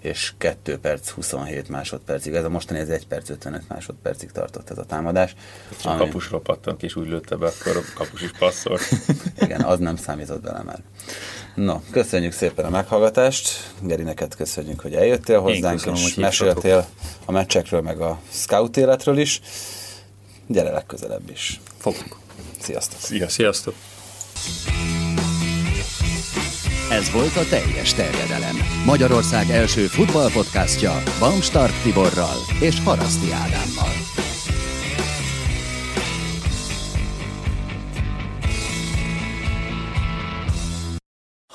és 2 perc 27 másodpercig. Ez a mostani ez 1 perc 55 másodpercig tartott ez a támadás. Ha ami... kapusra pattant és úgy lőtte be, akkor a kapus is passzol. Igen, az nem számított bele már. No, köszönjük szépen a meghallgatást. Geri, neked köszönjük, hogy eljöttél hozzánk, köszönöm, és meséltél a meccsekről, meg a scout életről is. Gyere legközelebb is. Fogunk. Sziasztok. Sziasztok. Sziasztok. Ez volt a teljes terjedelem. Magyarország első futballpodcastja Baumstark Tiborral és Haraszti Ádámmal.